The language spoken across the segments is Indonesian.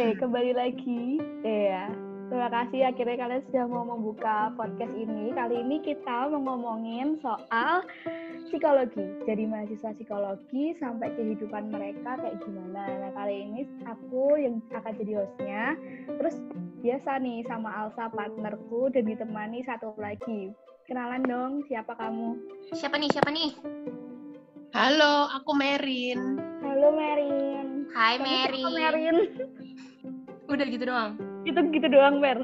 Oke, kembali lagi. Ya, terima kasih akhirnya kalian sudah mau membuka podcast ini. Kali ini kita mau ngomongin soal psikologi. Jadi mahasiswa psikologi sampai kehidupan mereka kayak gimana. Nah, kali ini aku yang akan jadi hostnya. Terus biasa nih sama Alsa partnerku dan ditemani satu lagi. Kenalan dong, siapa kamu? Siapa nih? Siapa nih? Halo, aku Merin. Halo Merin. Hai siapa, Merin. Udah gitu doang. Itu gitu doang, Mer.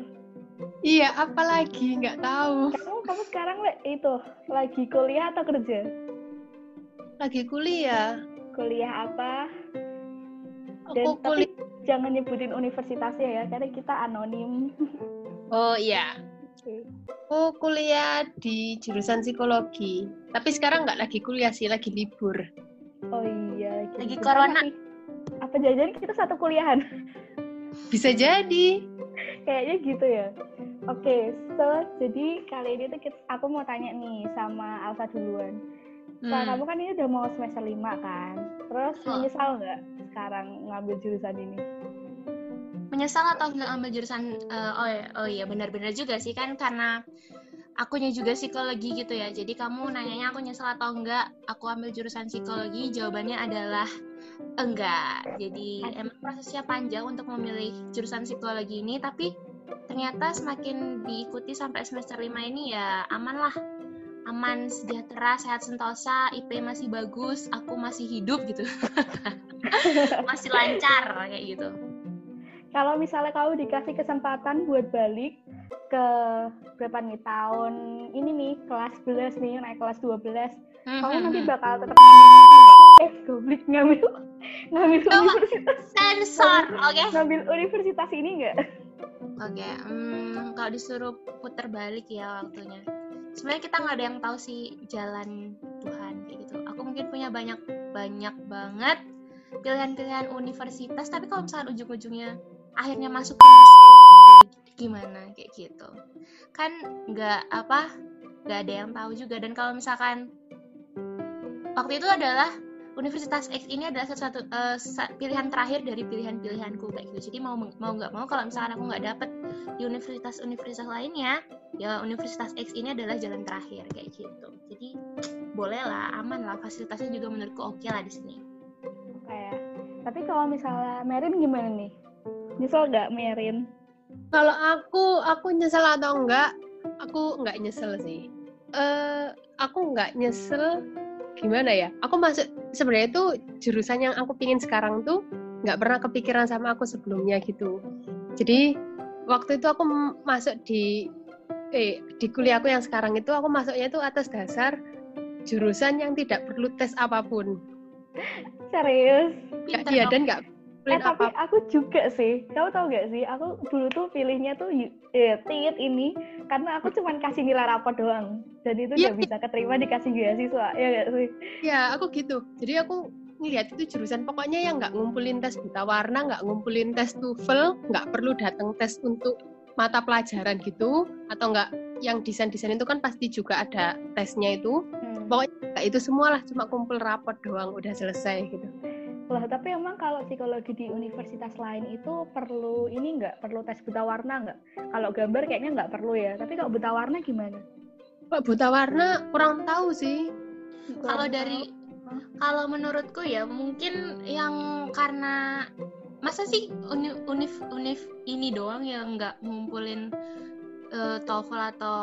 Iya, apalagi nggak tahu. Kamu kamu sekarang le- itu lagi kuliah atau kerja? Lagi kuliah. Kuliah apa? Aku Dan tapi kuliah. jangan nyebutin universitasnya ya, karena kita anonim. Oh iya, aku kuliah di jurusan psikologi. Tapi sekarang nggak lagi kuliah sih, lagi libur. Oh iya, Lagi gitu. corona. Apa jajan kita satu kuliahan? Bisa jadi. Kayaknya gitu ya. Oke, so jadi kali ini tuh kita- aku mau tanya nih sama Alsa duluan. Nah, Hmm. kamu kan ini udah mau semester 5 kan? Terus Hah. menyesal nggak sekarang ngambil jurusan ini? Menyesal atau nggak ambil jurusan? eh, oh ya, oh iya benar-benar juga sih kan karena akunya juga psikologi gitu ya. Jadi kamu nanyanya aku nyesal atau enggak? Aku ambil jurusan psikologi. Jawabannya adalah enggak. Jadi emang prosesnya panjang untuk memilih jurusan psikologi ini, tapi ternyata semakin diikuti sampai semester 5 ini ya aman lah. Aman, sejahtera, sehat sentosa, IP masih bagus, aku masih hidup gitu. masih lancar kayak gitu. Kalau misalnya kamu dikasih kesempatan buat balik ke berapa nih tahun ini nih kelas 11 nih naik kelas 12 kamu nanti bakal tetap eh goblok ngambil ngambil Coba. universitas sensor, oke? ngambil universitas ini enggak Oke, hmm, kalau disuruh putar balik ya waktunya. Sebenarnya kita nggak ada yang tahu sih jalan Tuhan kayak gitu. Aku mungkin punya banyak banyak banget pilihan-pilihan universitas, tapi kalau misalkan ujung-ujungnya akhirnya masuk ke gimana kayak gitu, kan nggak apa nggak ada yang tahu juga. Dan kalau misalkan waktu itu adalah Universitas X ini adalah satu eh, sa- pilihan terakhir dari pilihan-pilihanku kayak gitu. Jadi mau mau nggak mau kalau misalkan aku nggak dapet di universitas-universitas lainnya, ya Universitas X ini adalah jalan terakhir kayak gitu. Jadi boleh lah, aman lah, fasilitasnya juga menurutku oke lah di sini. kayak tapi kalau misalnya Merin gimana nih nyesel nggak Merin Kalau aku, aku nyesel atau enggak? Aku nggak nyesel sih. Eh, aku nggak nyesel. Gimana ya? Aku masuk sebenarnya itu jurusan yang aku pingin sekarang tuh nggak pernah kepikiran sama aku sebelumnya gitu. Jadi waktu itu aku masuk di eh di kuliahku yang sekarang itu aku masuknya itu atas dasar jurusan yang tidak perlu tes apa pun. serius Pinter iya dan nggak Eh tapi aku juga sih, kamu tahu gak sih? Aku dulu tuh pilihnya tuh eh, tit ini karena aku cuman kasih nilai rapor doang, dan itu Iya, nggak bisa keterima dikasih beasiswa, ya gak sih? Ya, aku gitu. Jadi aku ngeliat itu jurusan pokoknya yang nggak ngumpulin tes buta warna, nggak ngumpulin tes TOEFL, nggak perlu datang tes untuk mata pelajaran gitu, atau nggak yang desain-desain itu kan pasti juga ada tesnya itu. Hmm. Pokoknya itu semua lah, cuma kumpul rapor doang, udah selesai gitu. Lah tapi emang kalau psikologi di universitas lain itu perlu ini nggak perlu tes buta warna nggak? Kalau gambar kayaknya nggak perlu ya, tapi kalau buta warna gimana? Kok buta warna kurang tahu sih. Kalau Kurang dari Hah? kalau menurutku ya mungkin yang karena masa sih uni- univ univ ini doang yang nggak ngumpulin eh, TOEFL atau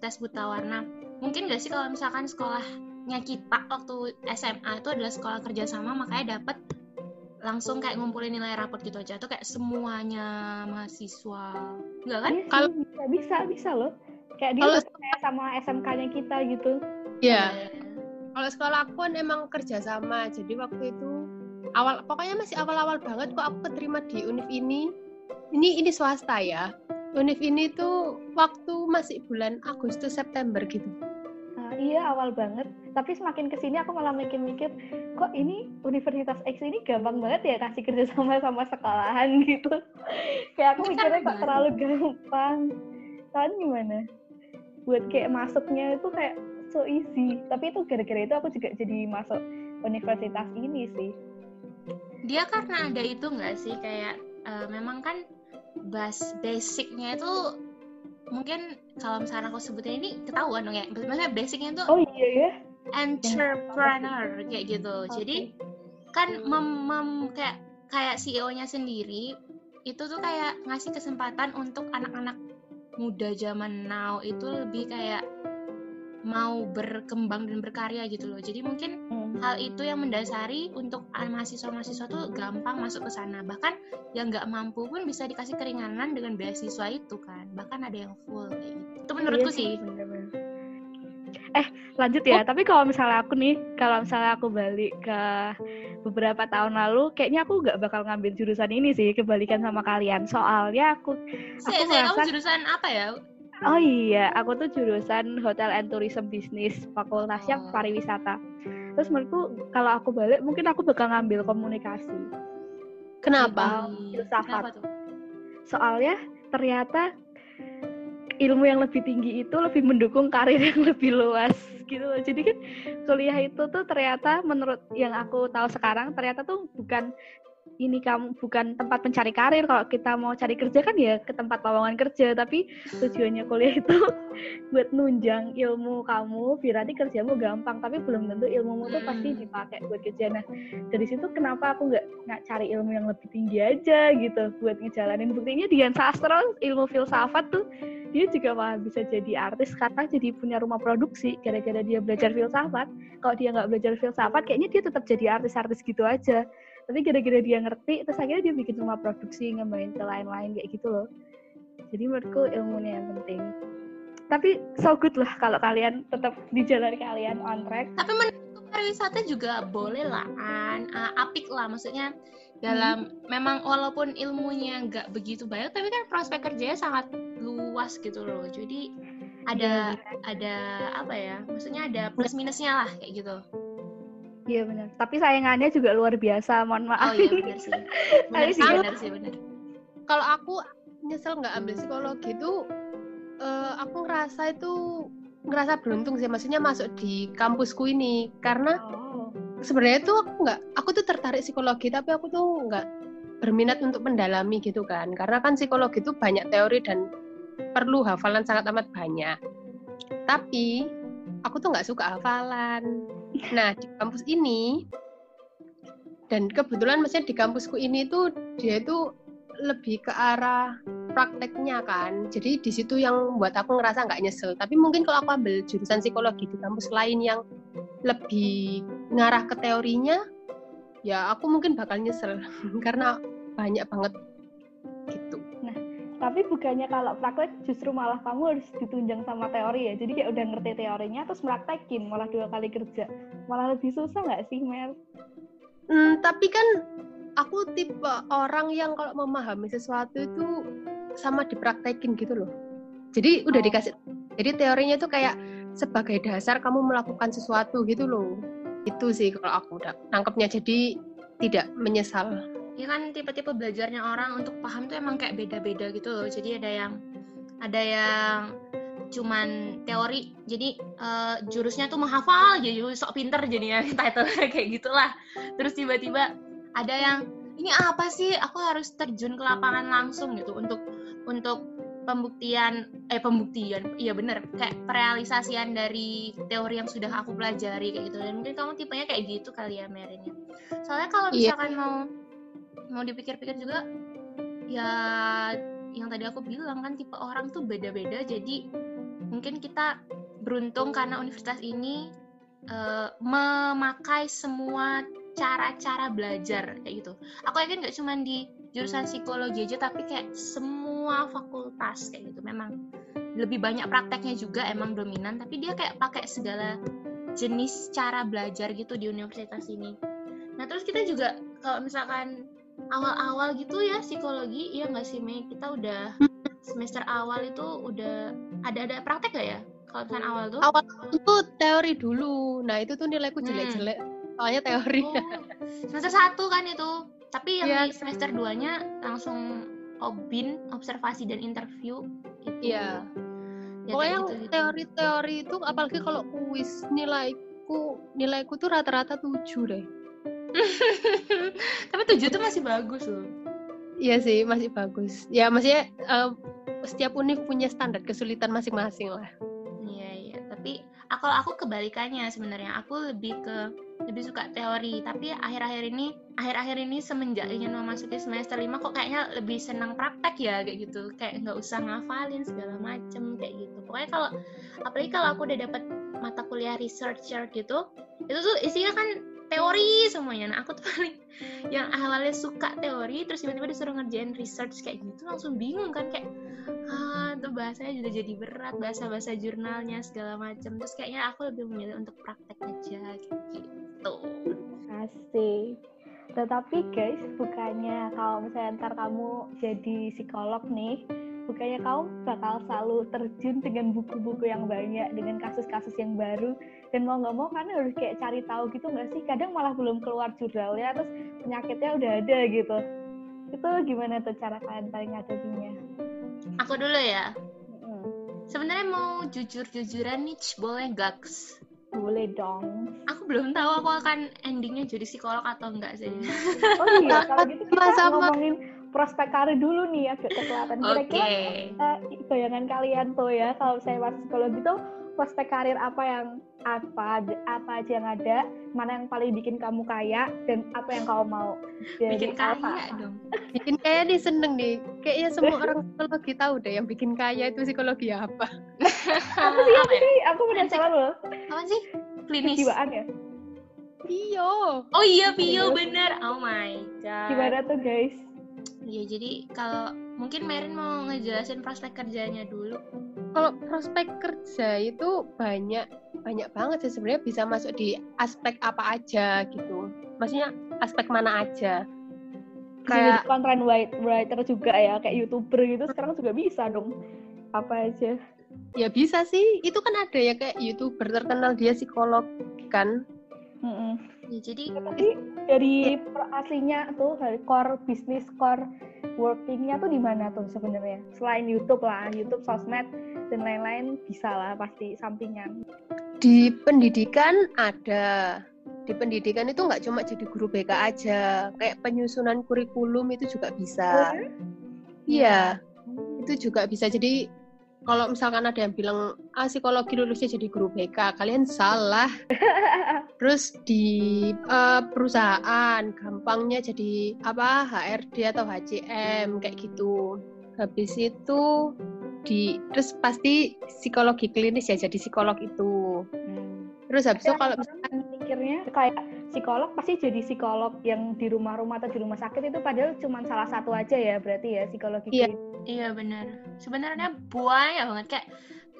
tes buta warna. Mungkin nggak sih kalau misalkan sekolahnya kita waktu SMA itu adalah sekolah kerjasama makanya dapat langsung kayak ngumpulin nilai raport gitu aja tuh kayak semuanya mahasiswa enggak kan? Iya Kalau- bisa bisa bisa loh. Kayak dia Kalau- sama SMK-nya kita gitu. Ya, kalau sekolah aku kan emang kerjasama, jadi waktu itu awal pokoknya masih awal-awal banget kok aku keterima di univ ini. Ini ini swasta ya. Univ ini tuh waktu masih bulan Agustus September gitu. Iya awal banget. Tapi semakin ke sini aku malah mikir-mikir, kok ini Universitas X ini gampang banget ya kasih kerja sama sama sekolahan gitu. Kayak aku kan mikirnya kok terlalu gampang. Kalian gimana? Buat kayak masuknya itu kayak so easy. Tapi itu gara-gara itu aku juga jadi masuk universitas ini sih. dia karena ada itu nggak sih kayak uh, memang kan bas basicnya itu mungkin kalau misalnya aku sebutin ini ketahuan dong ya maksudnya basicnya itu oh iya ya entrepreneur kayak gitu okay. jadi kan mem, mem kayak kayak CEO-nya sendiri itu tuh kayak ngasih kesempatan untuk anak-anak muda zaman now itu lebih kayak mau berkembang dan berkarya gitu loh. Jadi mungkin hmm. Hal itu yang mendasari untuk mahasiswa-mahasiswa tuh gampang masuk ke sana. Bahkan yang nggak mampu pun bisa dikasih keringanan dengan beasiswa itu kan. Bahkan ada yang full kayak gitu. Itu menurutku iya sih. Bener -bener. Eh lanjut ya. Oh. Tapi kalau misalnya aku nih, kalau misalnya aku balik ke beberapa tahun lalu, kayaknya aku nggak bakal ngambil jurusan ini sih. Kebalikan sama kalian. Soalnya aku, aku merasa, kamu jurusan apa ya? Oh iya, aku tuh jurusan Hotel and Tourism Business, fakultasnya oh. pariwisata. Terus menurutku kalau aku balik mungkin aku bakal ngambil komunikasi. Kenapa? Filsafat. Soalnya ternyata ilmu yang lebih tinggi itu lebih mendukung karir yang lebih luas gitu loh. Jadi kan kuliah itu tuh ternyata menurut yang aku tahu sekarang ternyata tuh bukan ini kamu bukan tempat mencari karir kalau kita mau cari kerja kan ya ke tempat lowongan kerja tapi tujuannya kuliah itu buat nunjang ilmu kamu. Biar nanti kerjamu gampang tapi belum tentu ilmumu tuh pasti hmm. dipakai buat kerja. Nah dari situ kenapa aku nggak nggak cari ilmu yang lebih tinggi aja gitu buat ngejalanin? Buktinya Dian Sastro ilmu filsafat tuh dia juga malah bisa jadi artis karena jadi punya rumah produksi gara-gara dia belajar filsafat. Kalau dia nggak belajar filsafat kayaknya dia tetap jadi artis-artis gitu aja tapi gara-gara dia ngerti terus akhirnya dia bikin rumah produksi ngembangin ke lain-lain kayak gitu loh. Jadi menurutku ilmunya yang penting. Tapi so good lah kalau kalian tetap di jalan kalian on track. Tapi menurutku pariwisata juga boleh lah kan uh, apik lah maksudnya dalam hmm. memang walaupun ilmunya nggak begitu banyak tapi kan prospek kerjanya sangat luas gitu loh. Jadi ada ya, ada apa ya maksudnya ada plus minusnya lah kayak gitu Iya benar. Tapi sayangannya juga luar biasa. Mohon maaf. Oh iya benar sih. Benar sih, benar sih, benar. Kalau aku nyesel nggak ambil psikologi itu, uh, aku ngerasa itu ngerasa beruntung sih. Maksudnya masuk di kampusku ini karena oh. sebenarnya tuh aku nggak, aku tuh tertarik psikologi tapi aku tuh nggak berminat untuk mendalami gitu kan. Karena kan psikologi itu banyak teori dan perlu hafalan sangat amat banyak. Tapi aku tuh nggak suka hafalan Nah, di kampus ini dan kebetulan maksudnya di kampusku ini tuh dia itu lebih ke arah prakteknya kan. Jadi di situ yang buat aku ngerasa nggak nyesel. Tapi mungkin kalau aku ambil jurusan psikologi di kampus lain yang lebih ngarah ke teorinya, ya aku mungkin bakal nyesel karena banyak banget gitu tapi bukannya kalau praktek justru malah kamu harus ditunjang sama teori ya. Jadi kayak udah ngerti teorinya terus praktekin malah dua kali kerja. Malah lebih susah nggak sih Mel? Hmm, tapi kan aku tipe orang yang kalau memahami sesuatu itu sama dipraktekin gitu loh. Jadi udah oh. dikasih jadi teorinya tuh kayak sebagai dasar kamu melakukan sesuatu gitu loh. Itu sih kalau aku udah nangkepnya. Jadi tidak menyesal ya kan tipe-tipe belajarnya orang untuk paham tuh emang kayak beda-beda gitu loh. Jadi ada yang ada yang cuman teori jadi uh, jurusnya tuh menghafal jadi sok pinter jadinya title kayak gitulah. Terus tiba-tiba ada yang ini apa sih? Aku harus terjun ke lapangan langsung gitu. Untuk untuk pembuktian eh pembuktian iya bener kayak perealisasian dari teori yang sudah aku pelajari kayak gitu. Dan mungkin kamu tipenya kayak gitu kali ya Merinnya soalnya kalau iya. misalkan yeah. mau mau dipikir-pikir juga ya yang tadi aku bilang kan tipe orang tuh beda-beda jadi mungkin kita beruntung karena universitas ini uh, memakai semua cara-cara belajar kayak gitu. Aku yakin nggak cuma di jurusan psikologi aja tapi kayak semua fakultas kayak gitu memang lebih banyak prakteknya juga emang dominan tapi dia kayak pakai segala jenis cara belajar gitu di universitas ini. Nah terus kita juga kalau misalkan awal-awal gitu ya psikologi iya nggak sih Mei? Kita udah semester awal itu udah ada ada praktek gak ya? Kalau misalnya awal tuh? Awal itu teori dulu. Nah itu tuh nilaiku hmm. jelek-jelek. Hmm. soalnya teori. Oh, semester satu kan itu. Tapi yang yeah. di semester 2 nya langsung obin observasi dan interview gitu iya. Ya, pokoknya gitu, gitu. teori-teori itu apalagi kalau kuis nilaiku nilaiku tuh rata-rata tujuh deh Tapi tujuh tuh masih bagus loh. Iya sih, masih bagus. Ya, maksudnya eh, setiap univ punya standar kesulitan masing-masing lah. Iya iya. Tapi ah, kalau aku kebalikannya sebenarnya. Aku lebih ke lebih suka teori. Tapi akhir-akhir ini akhir-akhir ini semenjak ingin memasuki semester 5 kok kayaknya lebih senang praktek ya kayak gitu. Kayak nggak usah ngafalin segala macem kayak gitu. Pokoknya kalau apalagi kalau aku udah dapat mata kuliah researcher gitu, itu tuh isinya kan teori semuanya. Nah, aku tuh paling yang awalnya suka teori terus tiba-tiba disuruh ngerjain research kayak gitu langsung bingung kan kayak ah tuh bahasanya juga jadi berat bahasa-bahasa jurnalnya segala macam terus kayaknya aku lebih memilih untuk praktek aja gitu Asik. Tetapi guys, bukannya kalau misalnya ntar kamu jadi psikolog nih, bukannya kamu bakal selalu terjun dengan buku-buku yang banyak, dengan kasus-kasus yang baru, dan mau nggak mau kan harus kayak cari tahu gitu nggak sih? Kadang malah belum keluar jurnalnya, terus penyakitnya udah ada gitu. Itu gimana tuh cara kalian paling ngadepinnya? aku dulu ya sebenarnya mau jujur-jujuran nih Ch, boleh gaks Boleh dong. aku belum tahu aku akan endingnya jadi psikolog atau enggak sih Oh iya, kalau gitu kita Sama-sama. ngomongin prospek karir dulu nih agak kelihatan. oke Kira-kira eh, bayangan kalian tuh ya kalau saya masuk psikologi tuh prospek karir apa yang apa apa aja yang ada mana yang paling bikin kamu kaya dan apa yang kamu mau Jadi bikin apa? kaya dong Bikin kaya nih seneng nih. Kayaknya semua orang psikologi tahu deh yang bikin kaya itu psikologi apa. apa sih apa apa sih aku penasaran loh apa sih klinis kejiwaan ya Iyo. oh iya Pio Terus? bener oh my god gimana tuh guys Iya, jadi kalau mungkin Merin mau ngejelasin prospek kerjanya dulu. Kalau prospek kerja itu banyak banyak banget sih sebenarnya bisa masuk di aspek apa aja gitu. Maksudnya aspek mana aja. kayak content write- writer juga ya kayak youtuber gitu sekarang juga bisa dong apa aja ya bisa sih. Itu kan ada ya kayak youtuber terkenal dia psikolog kan. Mm-mm. Ya, jadi tapi dari per- aslinya tuh dari core bisnis core workingnya tuh di mana tuh sebenarnya? Selain YouTube lah YouTube sosmed dan lain-lain bisa lah pasti sampingan. Di pendidikan ada. Di pendidikan itu nggak cuma jadi guru BK aja, kayak penyusunan kurikulum itu juga bisa. Iya, itu juga bisa. Jadi kalau misalkan ada yang bilang ah psikologi lulusnya jadi guru BK, kalian salah. Terus di eh, perusahaan gampangnya jadi apa HRD atau HCM kayak gitu. Habis itu di terus pasti psikologi klinis ya jadi psikolog itu. Terus habis itu kalau orang mikirnya kayak psikolog pasti jadi psikolog yang di rumah-rumah atau di rumah sakit itu padahal cuma salah satu aja ya berarti ya psikologi Iya. iya benar. Sebenarnya banyak banget kayak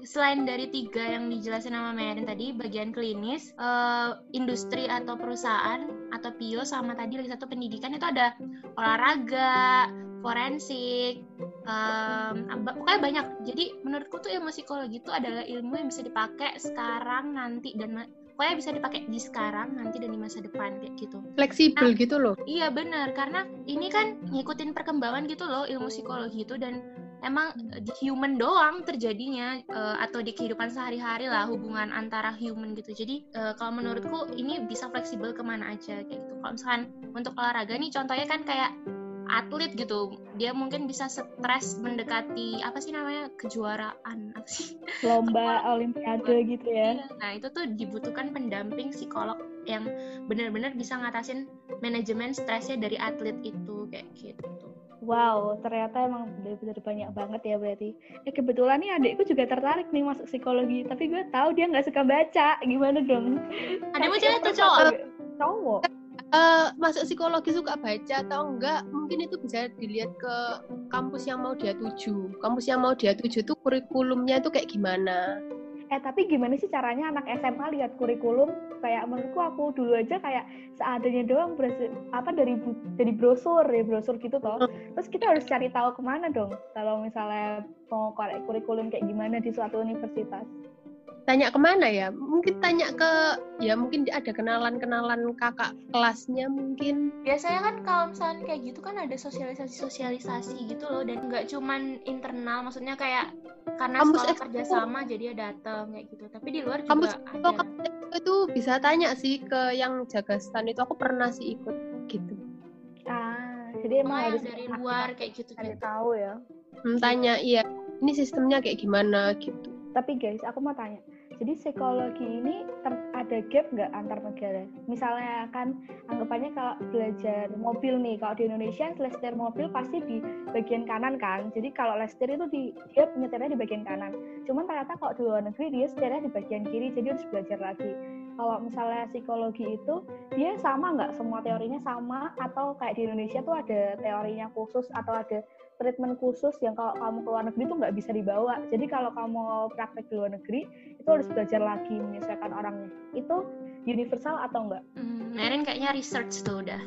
selain dari tiga yang dijelasin sama Merin tadi, bagian klinis, eh, industri atau perusahaan atau PIO sama tadi lagi satu pendidikan itu ada olahraga, forensik, apa- pokoknya banyak. Jadi menurutku tuh ilmu psikologi itu adalah ilmu yang bisa dipakai sekarang, nanti dan pokoknya bisa dipakai di sekarang, nanti dan di masa depan kayak gitu. fleksibel gitu loh. Iya benar karena ini kan ngikutin perkembangan gitu loh ilmu psikologi itu dan emang di human doang terjadinya eh, atau di kehidupan sehari-hari lah hubungan antara human gitu. Jadi eh, kalau menurutku ini bisa fleksibel ke mana aja kayak gitu. Kalau misalkan untuk olahraga nih contohnya kan kayak atlet gitu. Dia mungkin bisa stres mendekati apa sih namanya kejuaraan. Apa sih? Lomba olimpiade gitu ya. Iya, Nah, itu tuh dibutuhkan pendamping psikolog yang benar-benar bisa ngatasin manajemen stresnya dari atlet itu kayak gitu. wow ternyata emang benar-benar banyak banget ya berarti. Eh kebetulan nih adikku juga tertarik nih masuk psikologi tapi gue tahu dia nggak suka baca. Gimana dong? Adikmu cewek atau cowok? cowok Eh, masuk psikologi suka baca atau enggak mungkin itu bisa dilihat ke kampus yang mau dia tuju kampus yang mau dia tuju itu kurikulumnya itu kayak gimana Eh tapi gimana sih caranya anak SMA lihat kurikulum? Kayak menurutku aku dulu aja kayak seadanya doang berhasil, apa dari dari brosur ya brosur gitu toh. Terus kita harus cari tahu ke mana dong kalau misalnya mau korek kurikulum kayak gimana di suatu universitas. Tanya ke mana ya mungkin tanya ke ya mungkin ada kenalan-kenalan kakak kelasnya mungkin Biasanya kan kalau misalnya kayak gitu kan ada sosialisasi-sosialisasi gitu loh dan nggak cuman internal, maksudnya kayak karena Kampus sekolah kerja sama jadi ya datang kayak gitu. Tapi di luar juga kampus ada. kampus itu bisa tanya sih ke yang jaga stand itu aku pernah sih ikut gitu ah jadi emang Oh, harus dari luar kayak gitu cari gitu. tahu ya Hmm, tanya iya ini sistemnya kayak gimana gitu tapi guys aku mau tanya jadi psikologi ini ter- ada gap nggak antar negara? Misalnya kan anggapannya kalau belajar mobil nih kalau di Indonesia setir mobil pasti di bagian kanan kan? Jadi kalau setir itu di dia nyetirnya di bagian kanan. Cuman ternyata kalau di luar negeri dia setirnya di bagian kiri jadi harus belajar lagi. Kalau misalnya psikologi itu dia sama nggak? Semua teorinya sama? Atau kayak di Indonesia tuh ada teorinya khusus atau ada treatment khusus yang kalau kamu ke luar negeri tuh nggak bisa dibawa. Jadi kalau kamu mau praktek di luar negeri itu harus belajar lagi menyesuaikan orangnya. Itu universal atau enggak? Hmm, Merin kayaknya research tuh udah.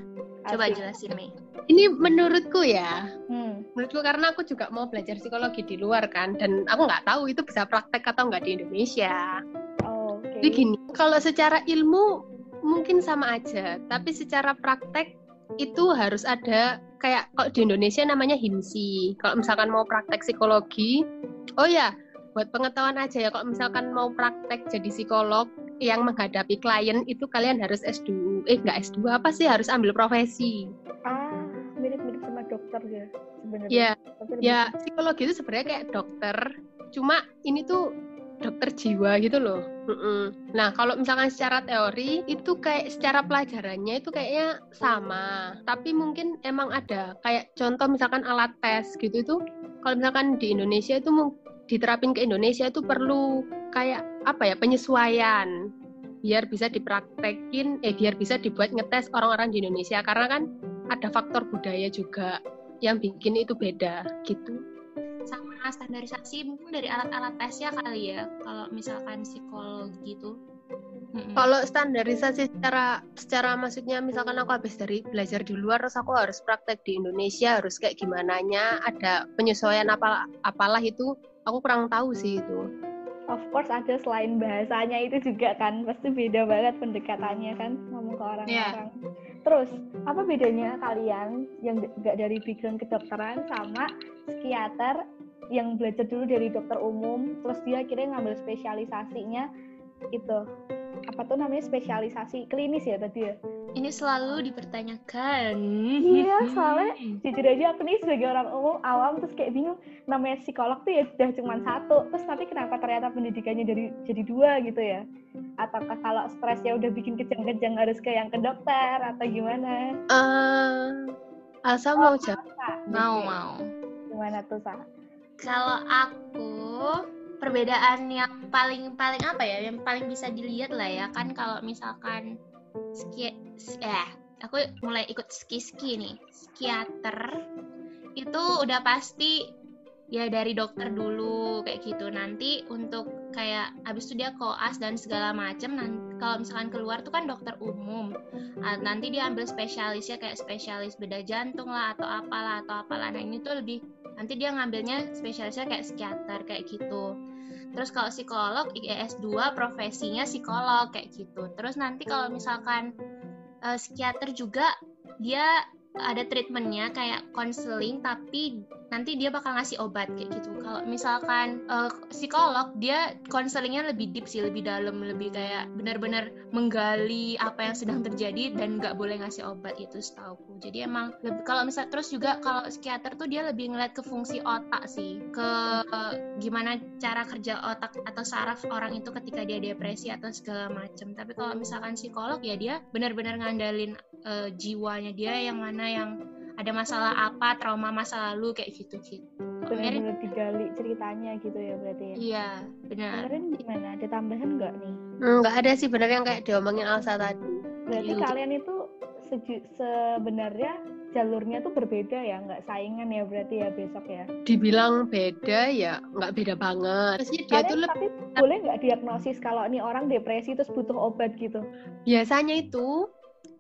Coba Asik. jelasin Mei. ini menurutku ya Hmm. menurutku karena aku juga mau belajar psikologi di luar kan dan aku nggak tahu itu bisa praktek atau nggak di Indonesia Oh, Oke. jadi gini kalau secara ilmu mungkin sama aja tapi secara praktek itu harus ada kayak kalau di Indonesia namanya himsi kalau misalkan mau praktek psikologi oh ya buat pengetahuan aja ya kalau misalkan mau praktek jadi psikolog yang menghadapi klien itu kalian harus S2 eh nggak S2 apa sih? Harus ambil profesi. Ah, mirip-mirip sama dokter ya sebenarnya. ya ya psikologi itu sebenarnya kayak dokter. Cuma ini tuh dokter jiwa gitu loh. Mm-mm. nah kalau misalkan secara teori itu kayak secara pelajarannya itu kayaknya sama. Tapi mungkin emang ada. Kayak contoh misalkan alat tes gitu itu kalau misalkan di Indonesia itu diterapin ke Indonesia itu perlu kayak apa ya penyesuaian. Biar bisa dipraktekin eh biar bisa dibuat ngetes orang-orang di Indonesia. Karena kan ada faktor budaya juga yang bikin itu beda gitu. Sama standarisasi mungkin dari alat-alat tesnya kali ya. Kalau misalkan psikologi itu. Kalau standarisasi secara secara maksudnya misalkan aku habis dari belajar di luar terus aku harus praktek di Indonesia harus kayak gimana nya ada penyesuaian apa apalah itu aku kurang tahu sih itu. of course ada selain bahasanya itu juga kan pasti beda banget pendekatannya kan ngomong ke orang-orang. Terus apa bedanya kalian yang nggak dari background kedokteran sama psikiater yang belajar dulu dari dokter umum terus dia akhirnya ngambil spesialisasinya itu apa tuh namanya spesialisasi klinis ya tadi ya? Ini selalu dipertanyakan. Iya, soalnya jujur aja aku nih sebagai orang umum awam terus kayak bingung namanya psikolog tuh ya sudah cuma satu terus tapi kenapa ternyata pendidikannya dari jadi dua gitu ya ataukah kalau stresnya udah bikin kejang-kejang harus ke yang ke dokter atau gimana Eh, Alsa mau jawab? Mau Oke. mau. gimana tuh Sa? Kalau aku perbedaan yang paling paling apa ya? Yang paling bisa dilihat lah ya. Kan kalau misalkan ski eh aku mulai ikut ski ski nih. Psikiater itu udah pasti ya dari dokter dulu kayak gitu. Nanti untuk kayak habis itu dia koas dan segala macam nanti kalau misalkan keluar tuh kan dokter umum. Nanti dia ambil spesialisnya kayak spesialis beda jantung lah atau apalah atau apalah. Nah ini tuh lebih nanti dia ngambilnya spesialisnya kayak psikiater kayak gitu. Terus kalau psikolog IES 2 profesinya psikolog kayak gitu. Terus nanti kalau misalkan eh, psikiater juga dia ada treatmentnya kayak konseling tapi nanti dia bakal ngasih obat kayak gitu. Kalau misalkan eh, psikolog dia konselingnya lebih deep sih lebih dalam lebih kayak benar-benar menggali apa yang sedang terjadi dan nggak boleh ngasih obat itu setauku. Jadi emang kalau misal terus juga kalau psikiater tuh dia lebih ngeliat ke fungsi otak sih ke eh, gimana cara kerja otak atau saraf orang itu ketika dia depresi atau segala macam tapi kalau misalkan psikolog ya dia benar-benar ngandalin eh, jiwanya dia yang mana yang ada masalah apa trauma masa lalu kayak gitu gitu benar-benar digali ceritanya gitu ya berarti ya iya benar kemarin gimana ada tambahan nggak nih Nggak ada sih benar yang kayak diomongin Alsa tadi. berarti Iya. kalian itu sebenarnya jalurnya tuh berbeda ya nggak saingan ya berarti ya besok ya Dibilang beda ya nggak beda banget. Maksudnya dia Kalian tuh lebih tapi boleh nggak diagnosis kalau nih orang depresi terus butuh obat gitu? biasanya itu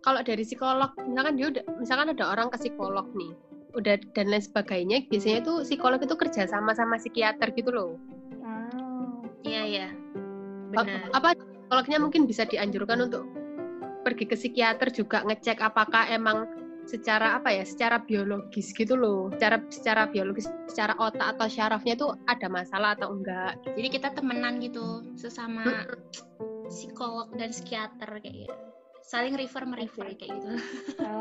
kalau dari psikolog misalkan dia udah misalkan ada orang ke psikolog nih udah dan lain sebagainya biasanya itu psikolog itu kerja sama sama psikiater gitu loh. Iya iya. A- benar. Apa psikolognya mungkin bisa dianjurkan untuk pergi ke psikiater juga ngecek apakah emang secara apa ya secara biologis gitu loh. Secara secara biologis secara otak atau syarafnya tuh ada masalah atau enggak? Jadi kita temenan gitu sesama psikolog dan psikiater kayak gitu saling refer merefer kayak gitu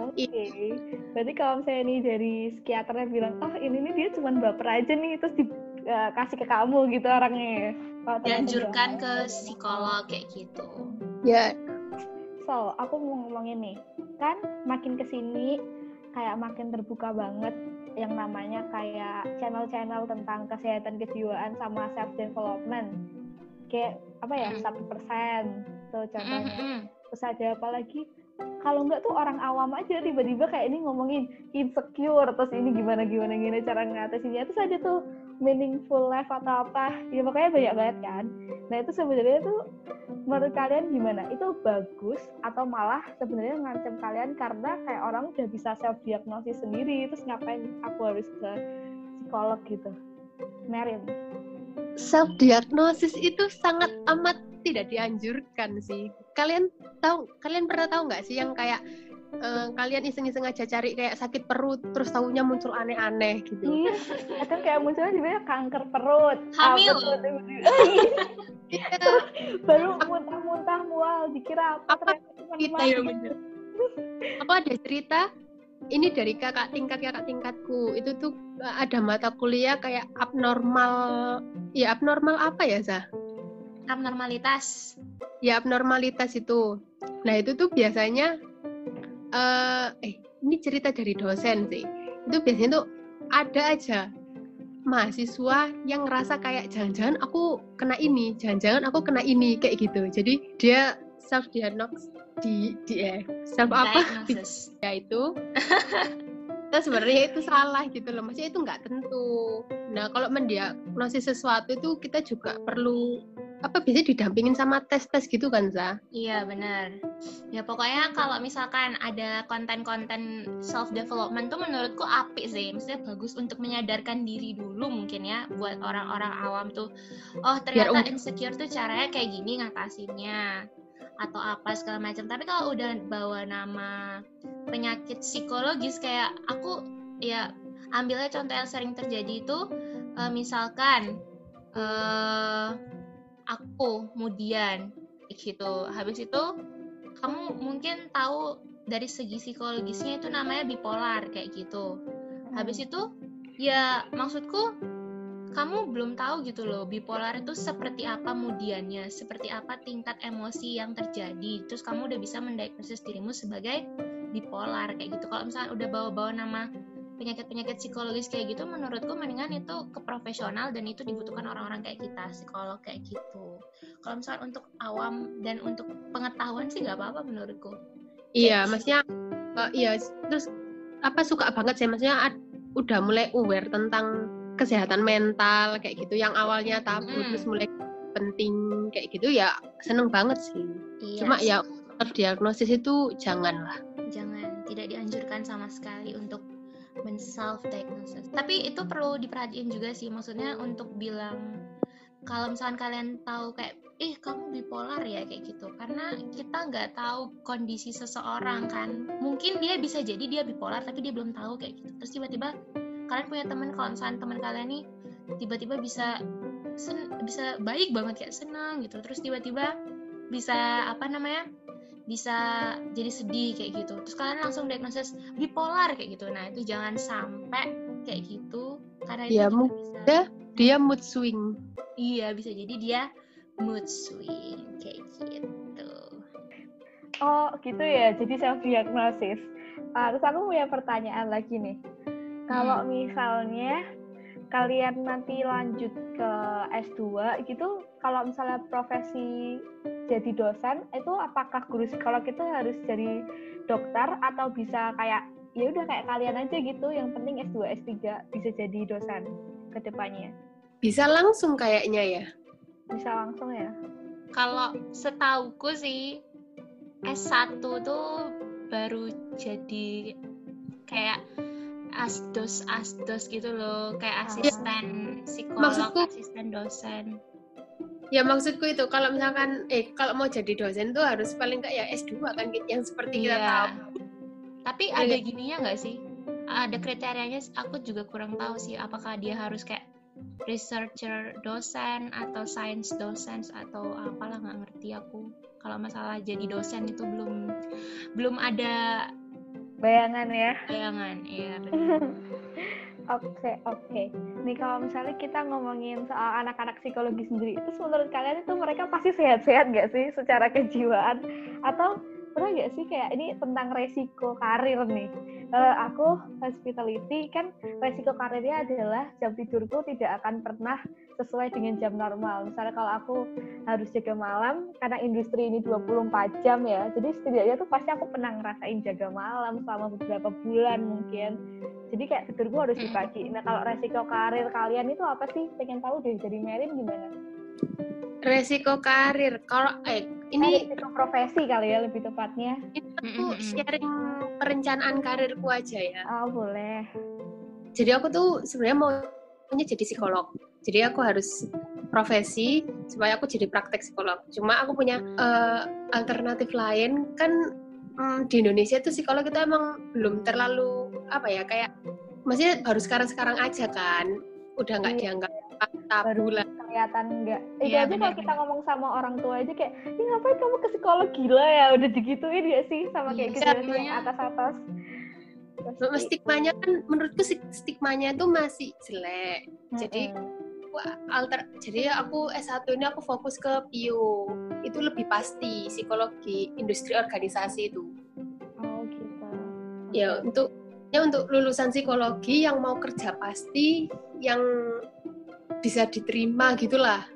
Oke. Berarti kalau misalnya nih dari psikiaternya bilang, oh ini nih dia cuma baper aja nih, terus dikasih ke kamu gitu orangnya. Kalau ternyata dianjurkan dia- ke psikolog kayak gitu Ya, So, aku mau ngomongin nih, kan makin ke sini kayak makin terbuka banget yang namanya kayak channel-channel tentang kesehatan kejiwaan sama self development. Kayak apa ya Mm. satu persen tuh contohnya. Terus ada apa lagi? Kalau nggak tuh orang awam aja tiba-tiba kayak ini ngomongin insecure terus ini gimana gimana gimana cara ngatasinnya terus ada tuh meaningful life atau apa. Ya pokoknya banyak banget kan. Nah itu sebenarnya tuh menurut kalian gimana? Itu bagus atau malah sebenarnya ngancam kalian karena kayak orang udah bisa self diagnosis sendiri terus ngapain aku harus ke psikolog gitu? Merin. Self diagnosis itu sangat amat tidak dianjurkan sih. Kalian tahu kalian pernah tahu nggak sih yang kayak eh, kalian iseng-iseng aja cari kayak sakit perut terus tahunya muncul aneh-aneh gitu. iya kan kayak munculnya sebenarnya kanker perut Hamil. apa. Iya, baru muntah-muntah mual dikira apa, Apa kita ya bener. Aku ada cerita ini dari kakak tingkat kakak tingkatku itu tuh eh, ada mata kuliah kayak abnormal ya abnormal apa ya Zah? abnormalitas ya abnormalitas itu. Nah itu tuh biasanya eh eh ini cerita dari dosen sih. Itu biasanya tuh ada aja mahasiswa yang ngerasa kayak jangan-jangan aku kena ini, jangan-jangan aku kena ini kayak gitu. Jadi dia self diagnosis di di eh, self apa ya itu terus sebenarnya itu salah gitu loh maksudnya itu nggak tentu nah kalau mendiagnosis sesuatu itu kita juga perlu apa biasanya didampingin sama tes tes gitu kan za Iya benar. Ya pokoknya kalau misalkan ada konten-konten self development tuh menurutku apik sih. Maksudnya bagus untuk menyadarkan diri dulu mungkin ya buat orang-orang awam tuh. Oh ternyata insecure tuh caranya kayak gini ngatasinnya atau apa segala macam. Tapi kalau udah bawa nama penyakit psikologis kayak aku ya ambilnya contoh yang sering terjadi itu eh, misalkan eh aku kemudian gitu. Habis itu kamu mungkin tahu dari segi psikologisnya itu namanya bipolar kayak gitu. Habis itu ya maksudku kamu belum tahu gitu loh bipolar itu seperti apa kemudiannya seperti apa tingkat emosi yang terjadi. Terus kamu udah bisa mendiagnosis dirimu sebagai bipolar kayak gitu. Kalau misalnya udah bawa-bawa nama penyakit-penyakit psikologis kayak gitu menurutku mendingan itu ke profesional dan itu dibutuhkan orang-orang kayak kita psikolog kayak gitu kalau misalnya untuk awam dan untuk pengetahuan sih nggak apa-apa menurutku iya Kayak maksudnya eh, iya terus apa suka banget sih maksudnya ad- udah mulai aware tentang kesehatan mental kayak gitu yang awalnya tabu Mm. terus mulai penting kayak gitu ya seneng banget sih Iya cuma sih. ya terdiagnosis itu janganlah jangan tidak dianjurkan sama sekali untuk men self diagnosis tapi itu perlu diperhatiin juga sih maksudnya untuk bilang kalau misalkan kalian tahu kayak ih kamu bipolar ya kayak gitu. Karena kita nggak tahu kondisi seseorang kan. Mungkin dia bisa jadi dia bipolar tapi dia belum tahu kayak gitu. Terus tiba-tiba kalian punya teman kalau misalkan teman kalian nih tiba-tiba bisa bisa baik banget kayak senang gitu. Terus tiba-tiba bisa apa namanya bisa jadi sedih kayak gitu terus kalian langsung diagnosis bipolar kayak gitu nah itu jangan sampai kayak gitu karena itu Ya, bisa dia mood swing iya bisa jadi dia mood swing kayak gitu Oh gitu ya, jadi self diagnosis. Ah, terus aku punya pertanyaan lagi nih. Kalau Hmm. misalnya kalian nanti lanjut ke S2 gitu, kalau misalnya profesi jadi dosen, itu apakah guru psikolog itu harus jadi dokter atau bisa kayak ya udah kayak kalian aja gitu, yang penting S2, S3 bisa jadi dosen ke depannya. bisa langsung kayaknya ya Bisa langsung ya. kalau setauku sih S1 tuh baru jadi kayak asdos asdos gitu loh kayak Ah. asisten psikolog Maksudku- asisten dosen ya maksudku itu kalau misalkan eh kalau mau jadi dosen tuh harus paling enggak ya S2 kan yang seperti kita Iya. tahu Tapi Iya, ada iya. gininya nggak sih? Ada kriterianya, aku juga kurang tahu sih. Apakah dia harus kayak researcher dosen atau science dosen atau apalah nggak ngerti aku kalau masalah jadi dosen itu belum belum ada bayangan ya bayangan ya Oke, oke. Nih kalau misalnya kita ngomongin soal anak-anak psikologi sendiri, itu menurut kalian itu mereka pasti sehat-sehat nggak sih secara kejiwaan? Atau pernah nggak sih kayak ini tentang resiko karir nih? Uh, aku hospitality kan resiko karirnya adalah jam tidurku tidak akan pernah sesuai dengan jam normal. Misalnya kalau aku harus jaga malam, karena industri ini 24 jam ya, jadi setidaknya tuh pasti aku pernah ngerasain jaga malam selama beberapa bulan mungkin. Jadi kayak tidurku harus di pagi nah kalau resiko karir kalian itu apa sih? Pengen tahu deh jadi Merin gimana resiko karir. Kalau eh ini resiko profesi kali ya lebih tepatnya. Itu aku sharing perencanaan karirku aja ya. Oh boleh. Jadi aku tuh sebenarnya mau jadi psikolog. Jadi aku harus profesi supaya aku jadi praktek psikolog. Cuma aku punya uh, alternatif lain. Kan um, di Indonesia tuh psikolog itu emang belum terlalu apa ya kayak maksudnya baru sekarang-sekarang aja kan. Udah nggak iya. dianggap tabu lah kelihatan enggak itu ya, aja kalau kita ngomong sama orang tua aja kayak ini ngapain kamu ke psikolog? Gila ya udah digituin ya sih? Sama kayak ya, gitu yang atas atas stigmanya kan menurutku stigmanya itu masih jelek. Hmm. jadi alter jadi aku S1 ini aku fokus ke PIO itu lebih pasti psikologi industri organisasi itu. Oh gitu. Ya untuk ya untuk lulusan psikologi yang mau kerja pasti yang bisa diterima gitulah.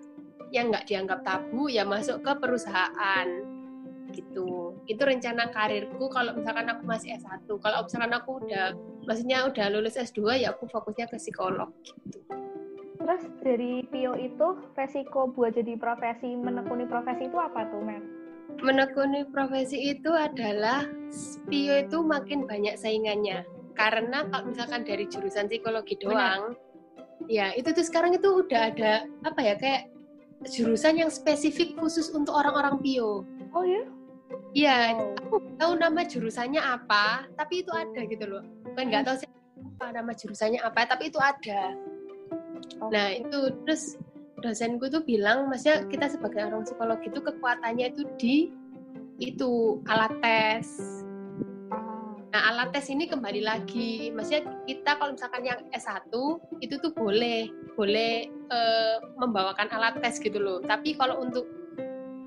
Yang nggak dianggap tabu ya masuk ke perusahaan. Gitu. Itu rencana karirku. Kalau misalkan aku masih S1 kalau misalkan aku udah maksudnya udah lulus S2 ya aku fokusnya ke psikolog gitu. Terus dari PIO itu resiko buat jadi profesi menekuni profesi itu apa tuh Mer? menekuni profesi itu adalah PIO itu makin banyak saingannya. Karena kalau misalkan dari jurusan psikologi doang Benar. Ya itu tuh sekarang itu udah ada apa ya kayak jurusan yang spesifik khusus untuk orang-orang pio oh ya Iya, oh. aku tahu nama jurusannya apa, tapi itu ada gitu loh. Kan nggak tahu siapa nama jurusannya apa, tapi itu ada. Okay. Nah itu terus dosenku tuh bilang, maksudnya kita sebagai orang psikologi itu kekuatannya itu di itu alat tes Nah, alat tes ini kembali lagi, maksudnya kita kalau misalkan yang S1 itu tuh boleh boleh e, membawakan alat tes gitu loh. Tapi kalau untuk